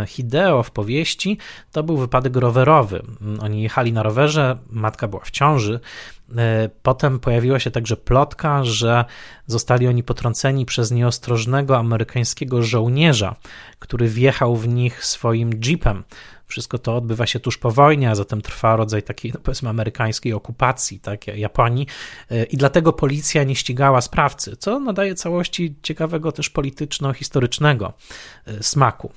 Hideo w powieści, to był wypadek rowerowy. Oni jechali na rowerze, matka była w ciąży. Potem pojawiła się także plotka, że zostali oni potrąceni przez nieostrożnego amerykańskiego żołnierza, który wjechał w nich swoim jeepem wszystko to odbywa się tuż po wojnie, a zatem trwa rodzaj takiej, no powiedzmy, amerykańskiej okupacji tak, Japonii e, i dlatego policja nie ścigała sprawcy, co nadaje całości ciekawego też polityczno-historycznego e, smaku.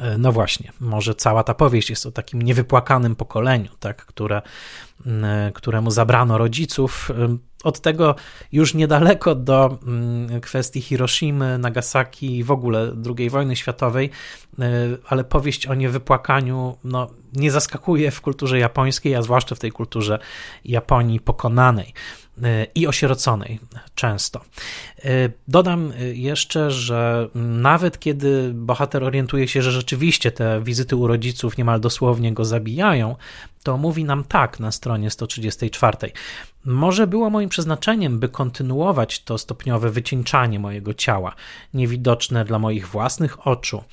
E, no właśnie, może cała ta powieść jest o takim niewypłakanym pokoleniu, tak, które, któremu zabrano rodziców. Od tego już niedaleko do kwestii Hiroshimy, Nagasaki i w ogóle II wojny światowej, ale powieść o niewypłakaniu no, nie zaskakuje w kulturze japońskiej, a zwłaszcza w tej kulturze Japonii pokonanej i osieroconej często. Dodam jeszcze, że nawet kiedy bohater orientuje się, że rzeczywiście te wizyty u rodziców niemal dosłownie go zabijają, to mówi nam tak na stronie 134. Może było moim przeznaczeniem, by kontynuować to stopniowe wycieńczanie mojego ciała, niewidoczne dla moich własnych oczu,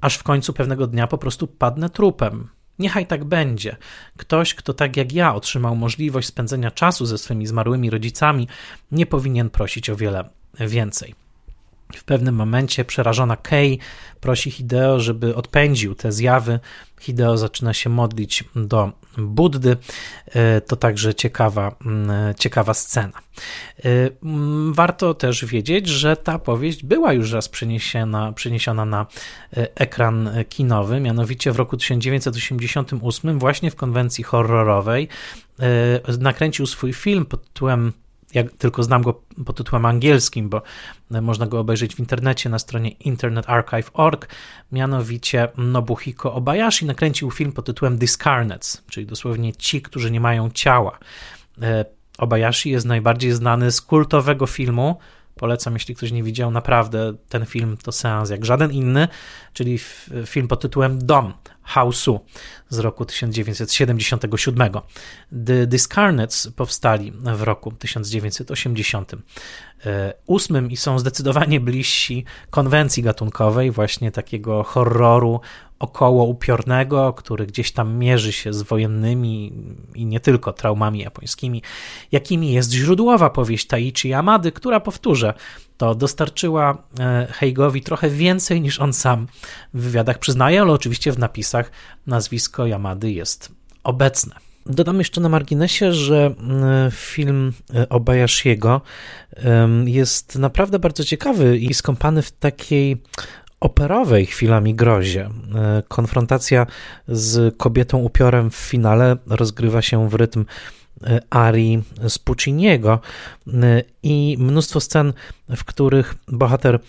aż w końcu pewnego dnia po prostu padnę trupem, Niechaj tak będzie. Ktoś, kto tak jak ja otrzymał możliwość spędzenia czasu ze swymi zmarłymi rodzicami, nie powinien prosić o wiele więcej. W pewnym momencie przerażona Kay prosi Hideo, żeby odpędził te zjawy. Hideo zaczyna się modlić do Buddy. E, to także ciekawa, mm, ciekawa scena. E, warto też wiedzieć, że ta powieść była już raz przeniesiona, przeniesiona na e, ekran kinowy, mianowicie w roku 1988 właśnie w konwencji horrorowej nakręcił swój film pod tytułem ja tylko znam go pod tytułem angielskim, bo można go obejrzeć w internecie na stronie internetarchive.org. Mianowicie Nobuhiko Obayashi nakręcił film pod tytułem Discarnates, czyli dosłownie ci, którzy nie mają ciała. E, Obayashi jest najbardziej znany z kultowego filmu. Polecam, jeśli ktoś nie widział, naprawdę ten film to seans jak żaden inny, czyli film pod tytułem Dom Hausu z roku 1977. The Discarnates powstali w roku 1988 i są zdecydowanie bliżsi konwencji gatunkowej, właśnie takiego horroru około upiornego, który gdzieś tam mierzy się z wojennymi i nie tylko traumami japońskimi, jakimi jest źródłowa powieść Taichi Yamady, która, powtórzę, to dostarczyła e, Heigowi trochę więcej niż on sam w wywiadach przyznaje, ale oczywiście w napisach nazwisko Yamady jest obecne. Dodam jeszcze na marginesie, że film e, Obayashiego jest naprawdę bardzo ciekawy i skąpany w takiej operowej chwilami grozie. E, konfrontacja z kobietą upiorem w finale rozgrywa się w rytm e, arii z Pucciniego i mnóstwo scen, w których bohater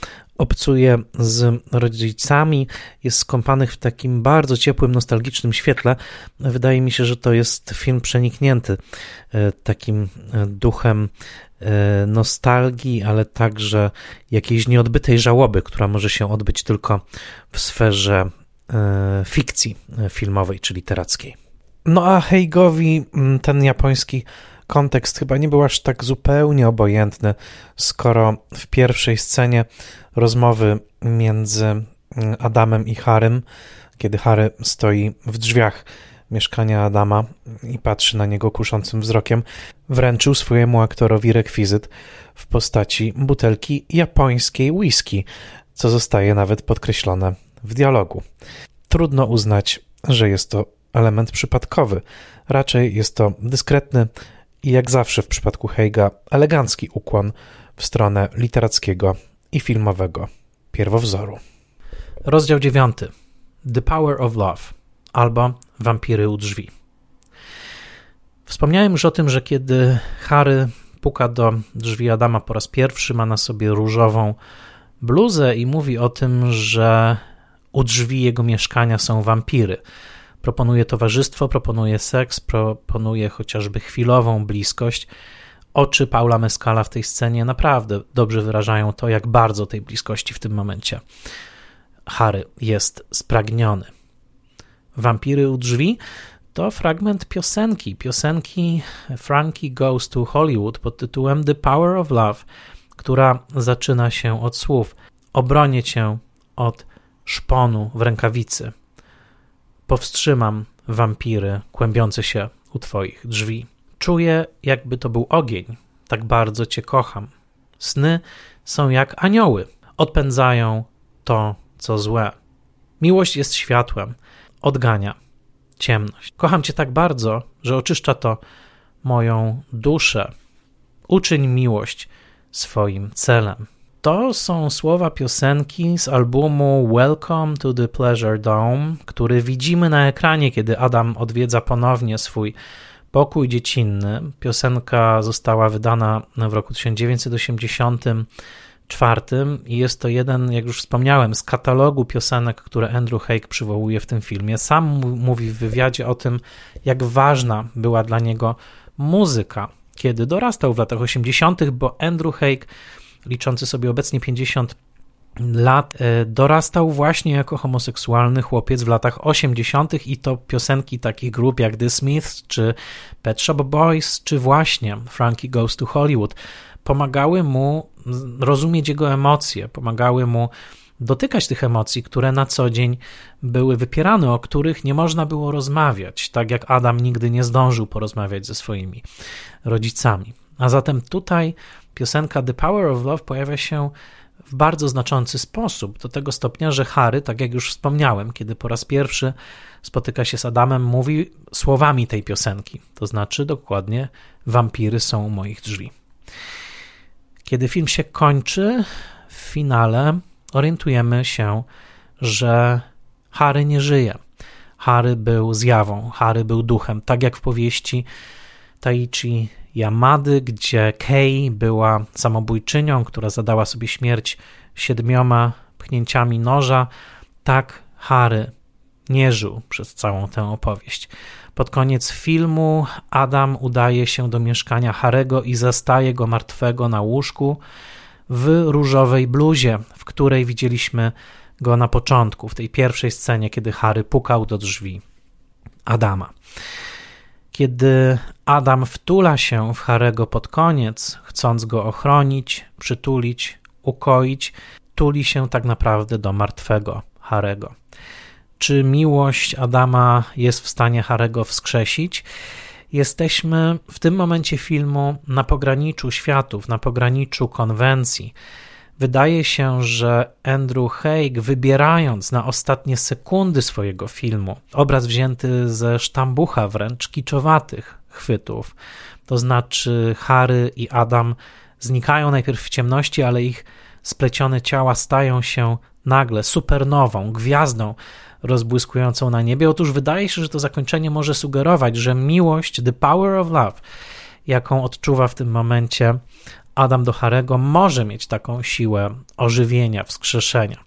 obcuje z rodzicami, jest skąpanych w takim bardzo ciepłym, nostalgicznym świetle. Wydaje mi się, że to jest film przeniknięty takim duchem E, nostalgii, ale także jakiejś nieodbytej żałoby, która może się odbyć tylko w sferze e, fikcji filmowej czy literackiej. No a Heigowi ten japoński kontekst chyba nie był aż tak zupełnie obojętny, skoro w pierwszej scenie rozmowy między mm, Adamem i Harym, kiedy Harry stoi w drzwiach mieszkania Adama i patrzy na niego kuszącym wzrokiem, wręczył swojemu aktorowi rekwizyt w postaci butelki japońskiej whisky, co zostaje nawet podkreślone w dialogu. Trudno uznać, że jest to element przypadkowy. Raczej jest to dyskretny i jak zawsze w przypadku Heiga elegancki ukłon w stronę literackiego i filmowego pierwowzoru. Rozdział 9. The Power of Love albo Wampiry u drzwi. Wspomniałem już o tym, że kiedy Harry puka do drzwi Adama po raz pierwszy, ma na sobie różową bluzę i mówi o tym, że u drzwi jego mieszkania są wampiry. Proponuje towarzystwo, proponuje seks, proponuje chociażby chwilową bliskość. Oczy Paula Mescala w tej scenie naprawdę dobrze wyrażają to, jak bardzo tej bliskości w tym momencie Harry jest spragniony. Wampiry u drzwi to fragment piosenki, piosenki Frankie Goes to Hollywood pod tytułem The Power of Love, która zaczyna się od słów Obronię cię od szponu w rękawicy. Powstrzymam wampiry kłębiące się u twoich drzwi. Czuję, jakby to był ogień. Tak bardzo cię kocham. Sny są jak anioły. Odpędzają to, co złe. Miłość jest światłem odgania ciemność. Kocham Cię tak bardzo, że oczyszcza to moją duszę. Uczyń miłość swoim celem. To są słowa piosenki z albumu Welcome to the Pleasure Dome, który widzimy na ekranie, kiedy Adam odwiedza ponownie swój pokój dziecinny. Piosenka została wydana w roku 1980 czwartym i jest to jeden, jak już wspomniałem, z katalogu piosenek, które Andrew Haig przywołuje w tym filmie. Sam mówi w wywiadzie o tym, jak ważna była dla niego muzyka, kiedy dorastał w latach 80., bo Andrew Haig, liczący sobie obecnie 50 lat, e, dorastał właśnie jako homoseksualny chłopiec w latach 80. i to piosenki takich grup jak The Smiths, czy Pet Shop Boys, czy właśnie Frankie Goes to Hollywood pomagały mu rozumieć jego emocje, pomagały mu dotykać tych emocji, które na co dzień były wypierane, o których nie można było rozmawiać, tak jak Adam nigdy nie zdążył porozmawiać ze swoimi rodzicami. A zatem tutaj piosenka The Power of Love pojawia się w bardzo znaczący sposób, do tego stopnia, że Harry, tak jak już wspomniałem, kiedy po raz pierwszy spotyka się z Adamem, mówi słowami tej piosenki, to znaczy dokładnie wampiry są u moich drzwi. Kiedy film się kończy, w finale orientujemy się, że Harry nie żyje. Harry był zjawą, Harry był duchem, tak jak w powieści Taichi Yamady, gdzie Kei była samobójczynią, która zadała sobie śmierć siedmioma pchnięciami noża, tak Harry nie żył przez całą tę opowieść. Pod koniec filmu Adam udaje się do mieszkania Harego i zastaje go martwego na łóżku w różowej bluzie, w której widzieliśmy go na początku, w tej pierwszej scenie, kiedy Harry pukał do drzwi Adama. Kiedy Adam wtula się w Harego pod koniec, chcąc go ochronić, przytulić, ukoić, tuli się tak naprawdę do martwego Harego. Czy miłość Adama jest w stanie Harego wskrzesić? Jesteśmy w tym momencie filmu na pograniczu światów, na pograniczu konwencji. Wydaje się, że Andrew Haig, wybierając na ostatnie sekundy swojego filmu obraz wzięty ze sztambucha, wręcz kiczowatych chwytów, to znaczy Harry i Adam znikają najpierw w ciemności, ale ich splecione ciała stają się nagle supernową, gwiazdą rozbłyskującą na niebie. Otóż wydaje się, że to zakończenie może sugerować, że miłość, the power of love, jaką odczuwa w tym momencie Adam do Harego, może mieć taką siłę ożywienia, wskrzeszenia.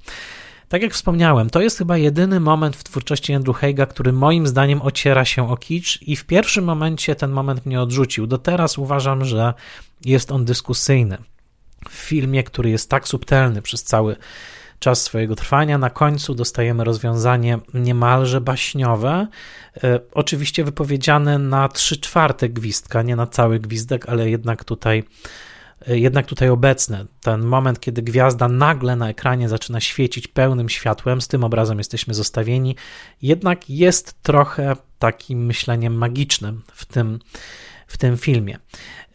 Tak jak wspomniałem, to jest chyba jedyny moment w twórczości Andrew Heiga, który moim zdaniem ociera się o kicz i w pierwszym momencie ten moment mnie odrzucił. Do teraz uważam, że jest on dyskusyjny. W filmie, który jest tak subtelny przez cały czas swojego trwania. Na końcu dostajemy rozwiązanie niemalże baśniowe, e, oczywiście wypowiedziane na trzy czwarte gwizdka, nie na cały gwizdek, ale jednak tutaj jednak tutaj obecne. Ten moment, kiedy gwiazda nagle na ekranie zaczyna świecić pełnym światłem, z tym obrazem jesteśmy zostawieni, jednak jest trochę takim myśleniem magicznym w tym, w tym filmie.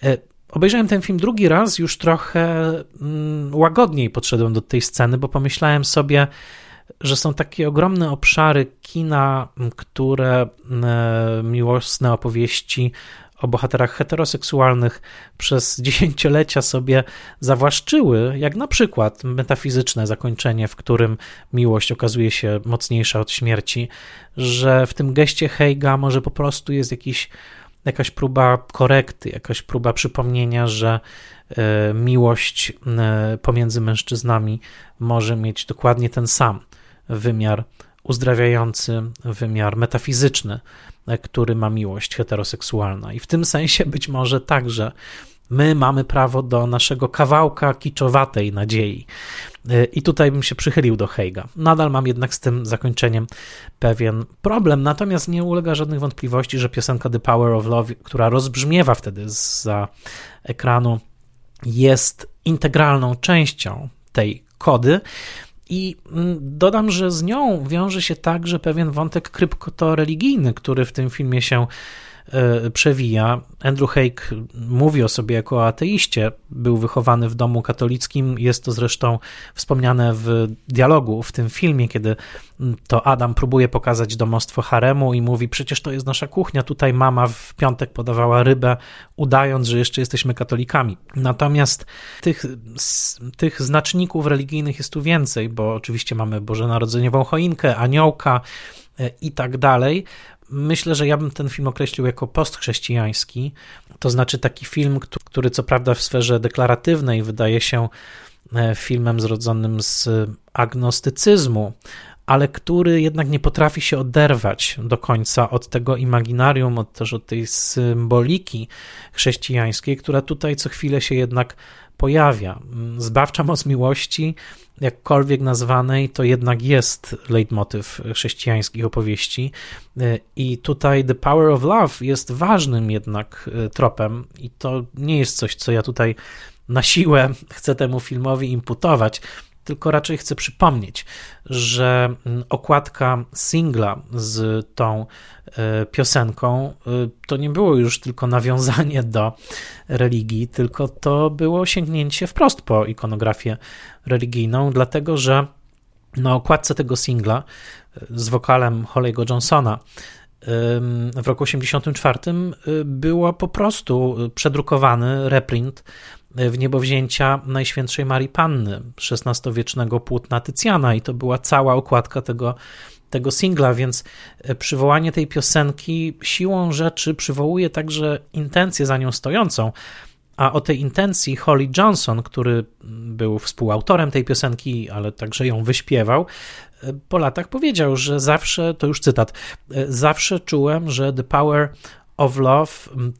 E, Obejrzałem ten film drugi raz, już trochę mm, łagodniej podszedłem do tej sceny, bo pomyślałem sobie, że są takie ogromne obszary kina, które e, miłosne opowieści o bohaterach heteroseksualnych przez dziesięciolecia sobie zawłaszczyły, jak na przykład metafizyczne zakończenie, w którym miłość okazuje się mocniejsza od śmierci, że w tym geście Heiga może po prostu jest jakiś jakaś próba korekty, jakaś próba przypomnienia, że e, miłość e, pomiędzy mężczyznami może mieć dokładnie ten sam wymiar uzdrawiający, wymiar metafizyczny, e, który ma miłość heteroseksualna. I w tym sensie być może także My mamy prawo do naszego kawałka kiczowatej nadziei. Y, I tutaj bym się przychylił do Heiga. Nadal mam jednak z tym zakończeniem pewien problem, natomiast nie ulega żadnych wątpliwości, że piosenka The Power of Love, która rozbrzmiewa wtedy za ekranu, jest integralną częścią tej kody. I mm, dodam, że z nią wiąże się także pewien wątek kryptoreligijny, który w tym filmie się przewija. Andrew Haig mówi o sobie jako ateiście, był wychowany w domu katolickim, jest to zresztą wspomniane w dialogu w tym filmie, kiedy to Adam próbuje pokazać domostwo haremu i mówi, przecież to jest nasza kuchnia, tutaj mama w piątek podawała rybę, udając, że jeszcze jesteśmy katolikami. Natomiast tych, tych znaczników religijnych jest tu więcej, bo oczywiście mamy Bożonarodzeniową choinkę, aniołka, e, i tak dalej. Myślę, że ja bym ten film określił jako postchrześcijański, to znaczy taki film, który co prawda w sferze deklaratywnej wydaje się e, filmem zrodzonym z agnostycyzmu, ale który jednak nie potrafi się oderwać do końca od tego imaginarium, od też od tej symboliki chrześcijańskiej, która tutaj co chwilę się jednak pojawia. Zbawcza moc miłości jakkolwiek nazwanej, to jednak jest leitmotyw chrześcijańskich opowieści. I tutaj The Power of Love jest ważnym jednak e, tropem, i to nie jest coś, co ja tutaj na siłę chcę temu filmowi imputować. Tylko raczej chcę przypomnieć, że okładka singla z tą e, piosenką e, to nie było już tylko nawiązanie do religii, tylko to było sięgnięcie wprost po ikonografię religijną, dlatego że na okładce tego singla e, z wokalem Holly'ego Johnsona w roku 1984 było po prostu przedrukowany reprint w niebowzięcia Najświętszej Marii Panny, XVI-wiecznego płótna Tycjana. I to była cała okładka tego, tego singla, więc e, przywołanie tej piosenki siłą rzeczy przywołuje także intencję za nią stojącą, a o tej intencji Holly Johnson, który był współautorem tej piosenki, ale także ją wyśpiewał, e, po latach powiedział, że zawsze, to już cytat, e, zawsze czułem, że The Power of Love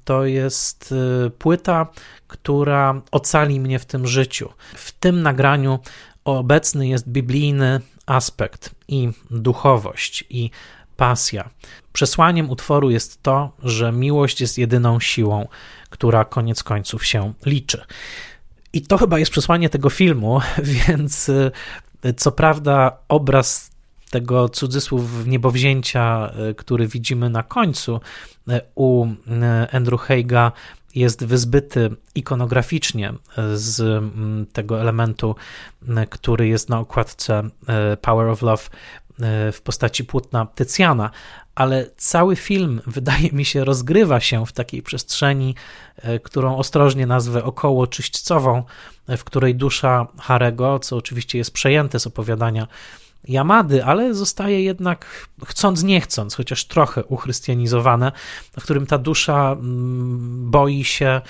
to jest płyta, która ocali mnie w tym życiu. W tym nagraniu obecny jest biblijny aspekt i duchowość i pasja. Przesłaniem utworu jest to, że miłość jest jedyną siłą, która koniec końców się liczy. I to chyba jest przesłanie tego filmu, więc y, co prawda obraz tego cudzysłów niebowzięcia, y, który widzimy na końcu y, u Andrew Heiga jest wyzbyty ikonograficznie z tego elementu, który jest na okładce e, Power of Love e, w postaci płótna Tycjana, ale cały film, wydaje mi się, rozgrywa się w takiej przestrzeni, e, którą ostrożnie nazwę około czyśćcową, w której dusza Harego, co oczywiście jest przejęte z opowiadania Yamady, ale zostaje jednak chcąc nie chcąc, chociaż trochę uchrystianizowane, w którym ta dusza mm, boi się,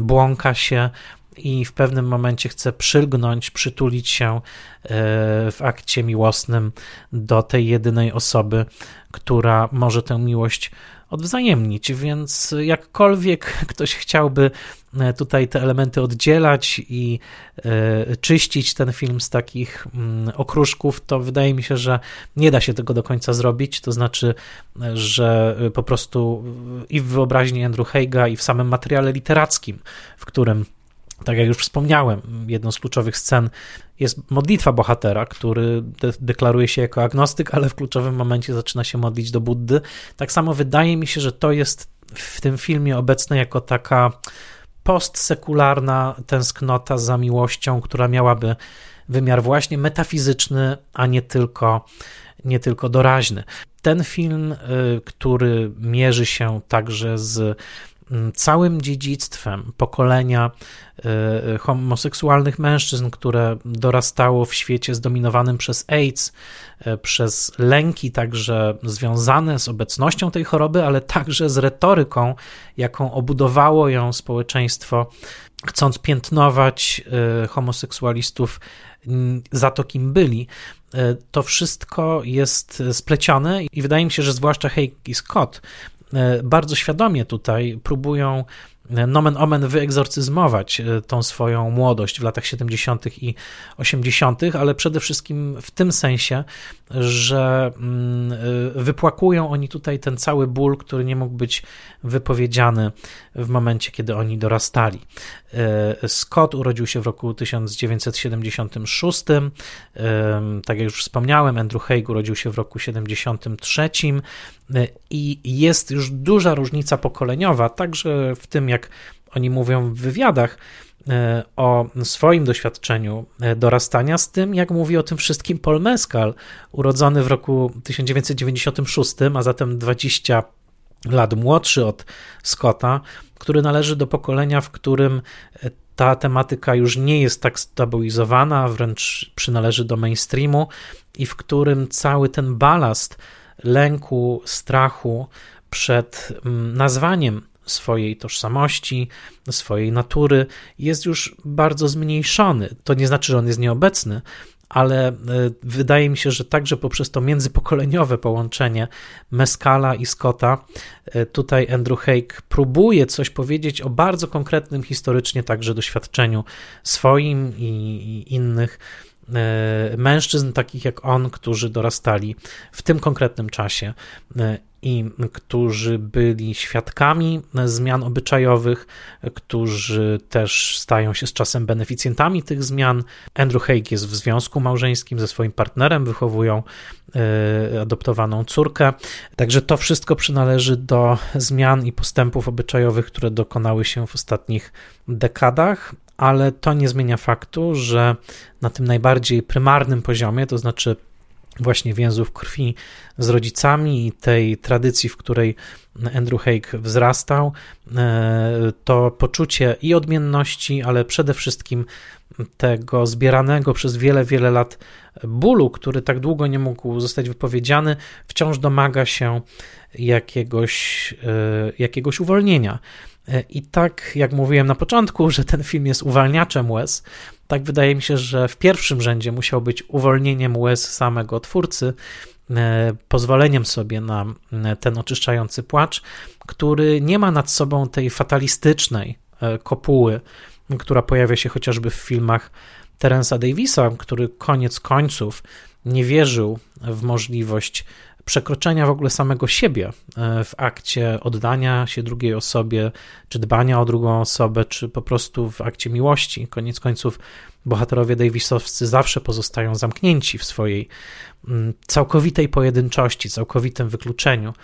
błąka się i w pewnym momencie chce przylgnąć, przytulić się e, w akcie miłosnym do tej jedynej osoby, która może tę miłość odwzajemnić, więc jakkolwiek ktoś chciałby e, tutaj te elementy oddzielać i e, czyścić ten film z takich mm, okruszków, to wydaje mi się, że nie da się tego do końca zrobić. To znaczy, że po prostu i w wyobraźni Andrew Heiga, i w samym materiale literackim, w którym tak jak już wspomniałem, jedną z kluczowych scen jest modlitwa bohatera, który de deklaruje się jako agnostyk, ale w kluczowym momencie zaczyna się modlić do Buddy. Tak samo wydaje mi się, że to jest w tym filmie obecne jako taka postsekularna tęsknota za miłością, która miałaby wymiar właśnie metafizyczny, a nie tylko, nie tylko doraźny. Ten film, y, który mierzy się także z całym dziedzictwem pokolenia y, homoseksualnych mężczyzn, które dorastało w świecie zdominowanym przez AIDS, y, przez lęki także związane z obecnością tej choroby, ale także z retoryką, jaką obudowało ją społeczeństwo, chcąc piętnować y, homoseksualistów mm, za to, kim byli. To wszystko jest splecione i wydaje mi się, że zwłaszcza Haig i Scott bardzo świadomie tutaj próbują e, nomen omen wyegzorcyzmować e, tą swoją młodość w latach 70. i 80., ale przede wszystkim w tym sensie, że mm, wypłakują oni tutaj ten cały ból, który nie mógł być wypowiedziany w momencie, kiedy oni dorastali. Scott urodził się w roku 1976, tak jak już wspomniałem, Andrew Haig urodził się w roku 73 i jest już duża różnica pokoleniowa, także w tym, jak oni mówią w wywiadach e, o swoim doświadczeniu e, dorastania, z tym, jak mówi o tym wszystkim Paul Mescal, urodzony w roku 1996, a zatem 20 lat młodszy od Scotta, który należy do pokolenia, w którym e, ta tematyka już nie jest tak stabilizowana, wręcz przynależy do mainstreamu i w którym cały ten balast lęku, strachu przed mm, nazwaniem swojej tożsamości, swojej natury jest już bardzo zmniejszony. To nie znaczy, że on jest nieobecny, ale e, wydaje mi się, że także poprzez to międzypokoleniowe połączenie Mescala i Scotta, e, tutaj Andrew Haig próbuje coś powiedzieć o bardzo konkretnym historycznie także doświadczeniu swoim i innych mężczyzn takich jak on, którzy dorastali w tym konkretnym czasie i którzy byli świadkami zmian obyczajowych, którzy też stają się z czasem beneficjentami tych zmian. Andrew Haig jest w związku małżeńskim ze swoim partnerem, wychowują e, adoptowaną córkę. Także to wszystko przynależy do zmian i postępów obyczajowych, które dokonały się w ostatnich dekadach, ale to nie zmienia faktu, że na tym najbardziej prymarnym poziomie, to znaczy właśnie więzów krwi z rodzicami i tej tradycji, w której Andrew Haig wzrastał, e, to poczucie i odmienności, ale przede wszystkim tego zbieranego przez wiele, wiele lat bólu, który tak długo nie mógł zostać wypowiedziany, wciąż domaga się jakiegoś, e, jakiegoś uwolnienia. E, I tak jak mówiłem na początku, że ten film jest uwalniaczem łez, tak wydaje mi się, że w pierwszym rzędzie musiał być uwolnieniem łez samego twórcy, e, pozwoleniem sobie na e, ten oczyszczający płacz, który nie ma nad sobą tej fatalistycznej kopuły, która pojawia się chociażby w filmach Terensa Davisa, który koniec końców nie wierzył w możliwość przekroczenia w ogóle samego siebie e, w akcie oddania się drugiej osobie, czy dbania o drugą osobę, czy po prostu w akcie miłości. Koniec końców bohaterowie Davisowscy zawsze pozostają zamknięci w swojej mm, całkowitej pojedynczości, całkowitym wykluczeniu.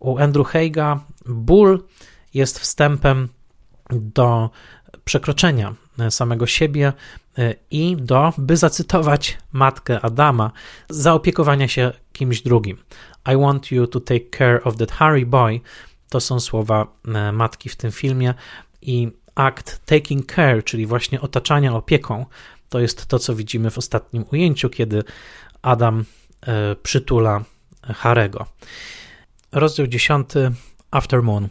U Andrew Heiga ból jest wstępem do przekroczenia samego siebie e, i do, by zacytować matkę Adama, zaopiekowania się kimś drugim. I want you to take care of that Harry boy. To są słowa e, matki w tym filmie i akt taking care, czyli właśnie otaczania opieką, to jest to, co widzimy w ostatnim ujęciu, kiedy Adam przytula Harego. Rozdział 10. After Moon.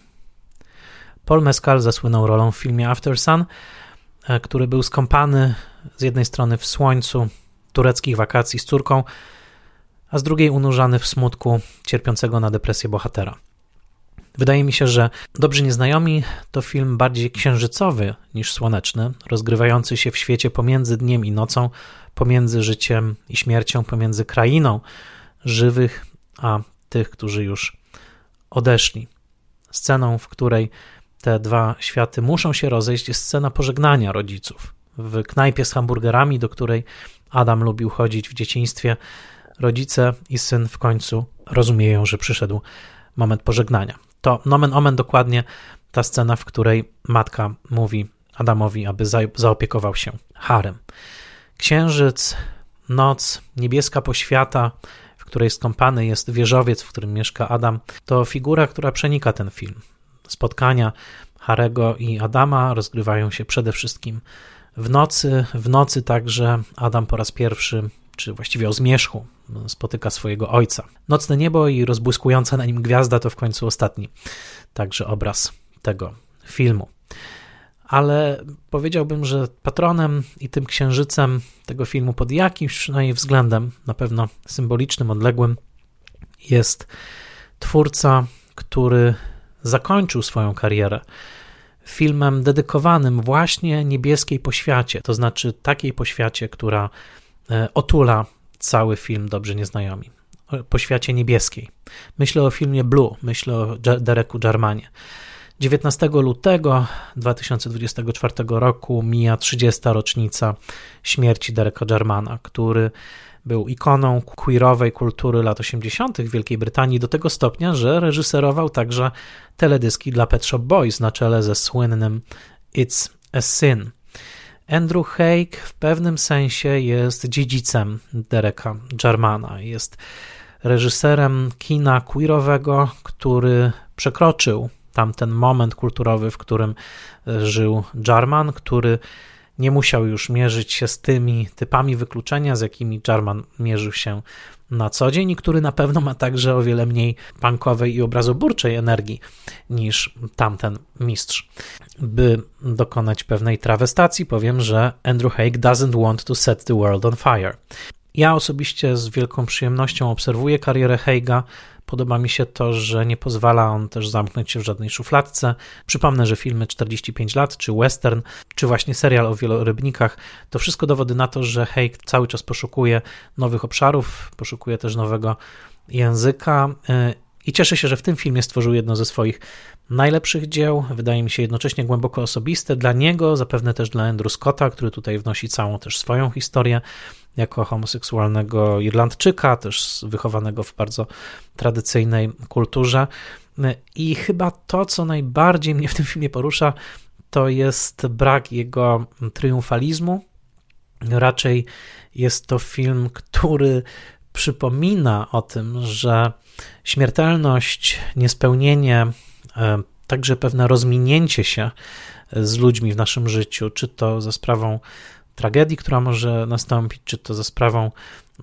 Paul Mescal zasłynął rolą w filmie After Sun, e, który był skąpany z jednej strony w słońcu tureckich wakacji z córką, a z drugiej unurzany w smutku cierpiącego na depresję bohatera. Wydaje mi się, że Dobrzy Nieznajomi to film bardziej księżycowy niż słoneczny, rozgrywający się w świecie pomiędzy dniem i nocą, pomiędzy życiem i śmiercią, pomiędzy krainą żywych a tych, którzy już odeszli. Sceną, w której te dwa światy muszą się rozejść, jest scena pożegnania rodziców. W knajpie z hamburgerami, do której Adam lubił chodzić w dzieciństwie, rodzice i syn w końcu rozumieją, że przyszedł moment pożegnania. To nomen omen dokładnie ta scena, w której matka mówi Adamowi, aby zaopiekował się harem. Księżyc, noc, niebieska poświata, w której skąpany jest wieżowiec, w którym mieszka Adam, to figura, która przenika ten film spotkania Harego i Adama rozgrywają się przede wszystkim w nocy. W nocy także Adam po raz pierwszy, czy właściwie o zmierzchu, spotyka swojego ojca. Nocne niebo i rozbłyskująca na nim gwiazda to w końcu ostatni także obraz tego filmu. Ale powiedziałbym, że patronem i tym księżycem tego filmu pod jakimś przynajmniej względem, na pewno symbolicznym, odległym, jest twórca, który zakończył swoją karierę filmem dedykowanym właśnie niebieskiej poświacie, to znaczy takiej poświacie, która e, otula cały film Dobrzy Nieznajomi. Poświacie niebieskiej. Myślę o filmie Blue, myślę o Dereku Jarmanie. 19 lutego 2024 roku mija 30. rocznica śmierci Dereka Jarmana, który był ikoną queerowej kultury lat 80. w Wielkiej Brytanii do tego stopnia, że reżyserował także teledyski dla Pet Shop Boys na czele ze słynnym It's a Sin. Andrew Haig w pewnym sensie jest dziedzicem Dereka Jarmana. Jest reżyserem kina queerowego, który przekroczył tamten moment kulturowy, w którym żył Jarman, który nie musiał już mierzyć się z tymi typami wykluczenia, z jakimi Jarman mierzył się na co dzień i który na pewno ma także o wiele mniej punkowej i obrazoburczej energii niż tamten mistrz. By dokonać pewnej trawestacji, powiem, że Andrew Haig doesn't want to set the world on fire. Ja osobiście z wielką przyjemnością obserwuję karierę Heiga. Podoba mi się to, że nie pozwala on też zamknąć się w żadnej szufladce. Przypomnę, że filmy 45 lat, czy western, czy właśnie serial o wielorybnikach, to wszystko dowody na to, że Haig cały czas poszukuje nowych obszarów, poszukuje też nowego języka y, i cieszę się, że w tym filmie stworzył jedno ze swoich najlepszych dzieł, wydaje mi się jednocześnie głęboko osobiste dla niego, zapewne też dla Andrew Scotta, który tutaj wnosi całą też swoją historię jako homoseksualnego Irlandczyka, też wychowanego w bardzo tradycyjnej kulturze. I chyba to, co najbardziej mnie w tym filmie porusza, to jest brak jego triumfalizmu. Raczej jest to film, który przypomina o tym, że śmiertelność, niespełnienie, e, także pewne rozminięcie się z ludźmi w naszym życiu, czy to za sprawą tragedii, która może nastąpić, czy to za sprawą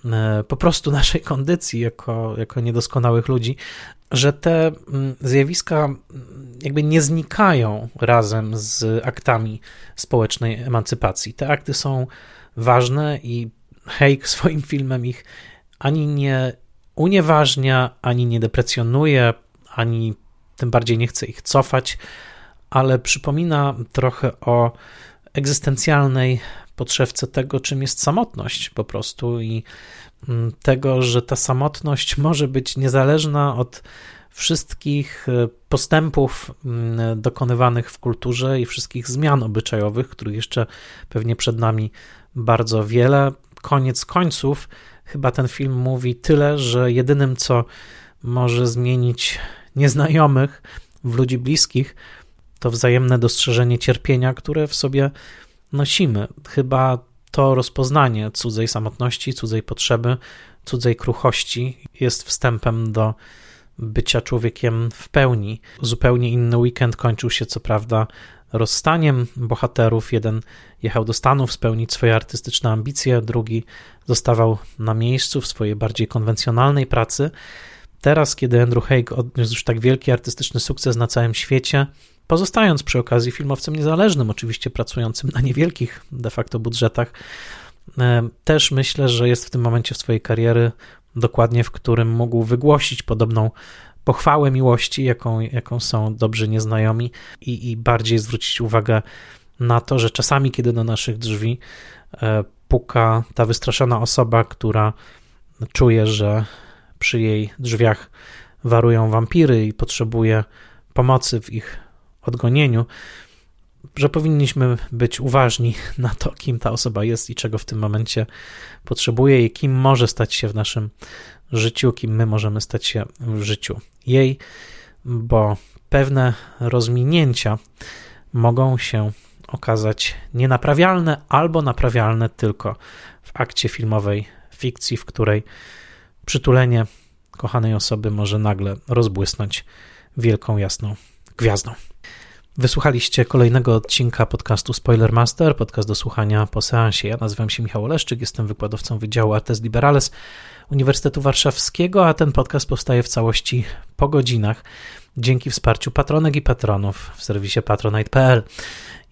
e, po prostu naszej kondycji jako, jako niedoskonałych ludzi, że te mm, zjawiska mm, jakby nie znikają razem z aktami społecznej emancypacji. Te akty są ważne i Haig swoim filmem ich ani nie unieważnia, ani nie deprecjonuje, ani tym bardziej nie chce ich cofać, ale przypomina trochę o egzystencjalnej podszewce tego, czym jest samotność po prostu i mm, tego, że ta samotność może być niezależna od wszystkich e, postępów mm, dokonywanych w kulturze i wszystkich zmian obyczajowych, których jeszcze pewnie przed nami bardzo wiele. Koniec końców, chyba ten film mówi tyle, że jedynym, co może zmienić nieznajomych w ludzi bliskich, to wzajemne dostrzeżenie cierpienia, które w sobie nosimy. Chyba to rozpoznanie cudzej samotności, cudzej potrzeby, cudzej kruchości jest wstępem do bycia człowiekiem w pełni. Zupełnie inny weekend kończył się, co prawda, rozstaniem bohaterów. Jeden jechał do Stanów spełnić swoje artystyczne ambicje, drugi zostawał na miejscu w swojej bardziej konwencjonalnej pracy. Teraz, kiedy Andrew Haig odniósł już tak wielki artystyczny sukces na całym świecie, Pozostając przy okazji filmowcem niezależnym, oczywiście pracującym na niewielkich de facto budżetach, e, też myślę, że jest w tym momencie w swojej kariery dokładnie, w którym mógł wygłosić podobną pochwałę miłości, jaką, jaką są dobrzy nieznajomi, i, i bardziej zwrócić uwagę na to, że czasami, kiedy do naszych drzwi e, puka ta wystraszona osoba, która czuje, że przy jej drzwiach warują wampiry i potrzebuje pomocy w ich odgonieniu, że powinniśmy być uważni na to, kim ta osoba jest i czego w tym momencie potrzebuje i kim może stać się w naszym życiu, kim my możemy stać się w życiu jej, bo pewne rozminięcia mogą się okazać nienaprawialne albo naprawialne tylko w akcie filmowej fikcji, w której przytulenie kochanej osoby może nagle rozbłysnąć wielką jasną gwiazdą. Wysłuchaliście kolejnego odcinka podcastu Spoilermaster, podcast do słuchania po seansie. Ja nazywam się Michał Oleszczyk, jestem wykładowcą Wydziału Artes Liberales Uniwersytetu Warszawskiego, a ten podcast powstaje w całości po godzinach dzięki wsparciu patronek i patronów w serwisie patronite.pl.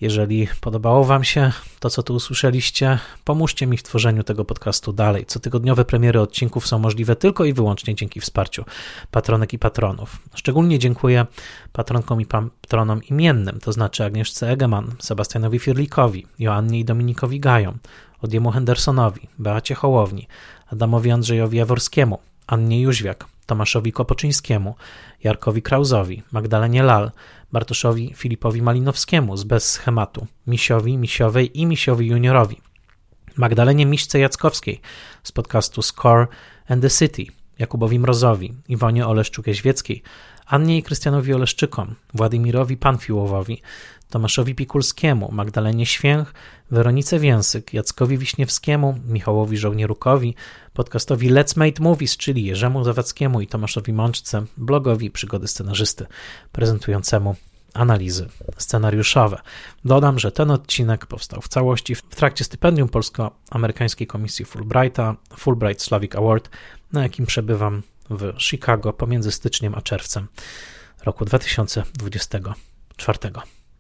Jeżeli podobało Wam się to, co tu usłyszeliście, pomóżcie mi w tworzeniu tego podcastu dalej. Cotygodniowe premiery odcinków są możliwe tylko i wyłącznie dzięki wsparciu patronek i patronów. Szczególnie dziękuję patronkom i patronom imiennym, to znaczy Agnieszce Egeman, Sebastianowi Firlikowi, Joannie i Dominikowi Gajom, Odiemu Hendersonowi, Beacie Hołowni, Adamowi Andrzejowi Jaworskiemu, Annie Jóźwiak, Tomaszowi Kopoczyńskiemu, Jarkowi Krauzowi, Magdalenie Lal, Bartoszowi Filipowi Malinowskiemu z Bez Schematu, Misiowi, Misiowej i Misiowi Juniorowi, Magdalenie Miśce Jackowskiej z podcastu Score and the City, Jakubowi Mrozowi, Iwonie Oleszczuk-Jaźwieckiej, Annie i Krystianowi Oleszczykom, Władimirowi Panfiłowowi, Tomaszowi Pikulskiemu, Magdalenie Święch, Weronice Więsyk, Jackowi Wiśniewskiemu, Michałowi Żołnierukowi, podcastowi Let's Made Movies, czyli Jerzemu Zawackiemu i Tomaszowi Mączce, blogowi Przygody Scenarzysty, prezentującemu analizy scenariuszowe. Dodam, że ten odcinek powstał w całości w trakcie stypendium Polsko-Amerykańskiej Komisji Fulbrighta, Fulbright Slavic Award, na jakim przebywam w Chicago pomiędzy styczniem a czerwcem roku 2024.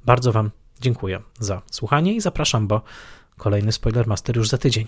Bardzo Wam dziękuję za słuchanie i zapraszam, bo kolejny Spoilermaster już za tydzień.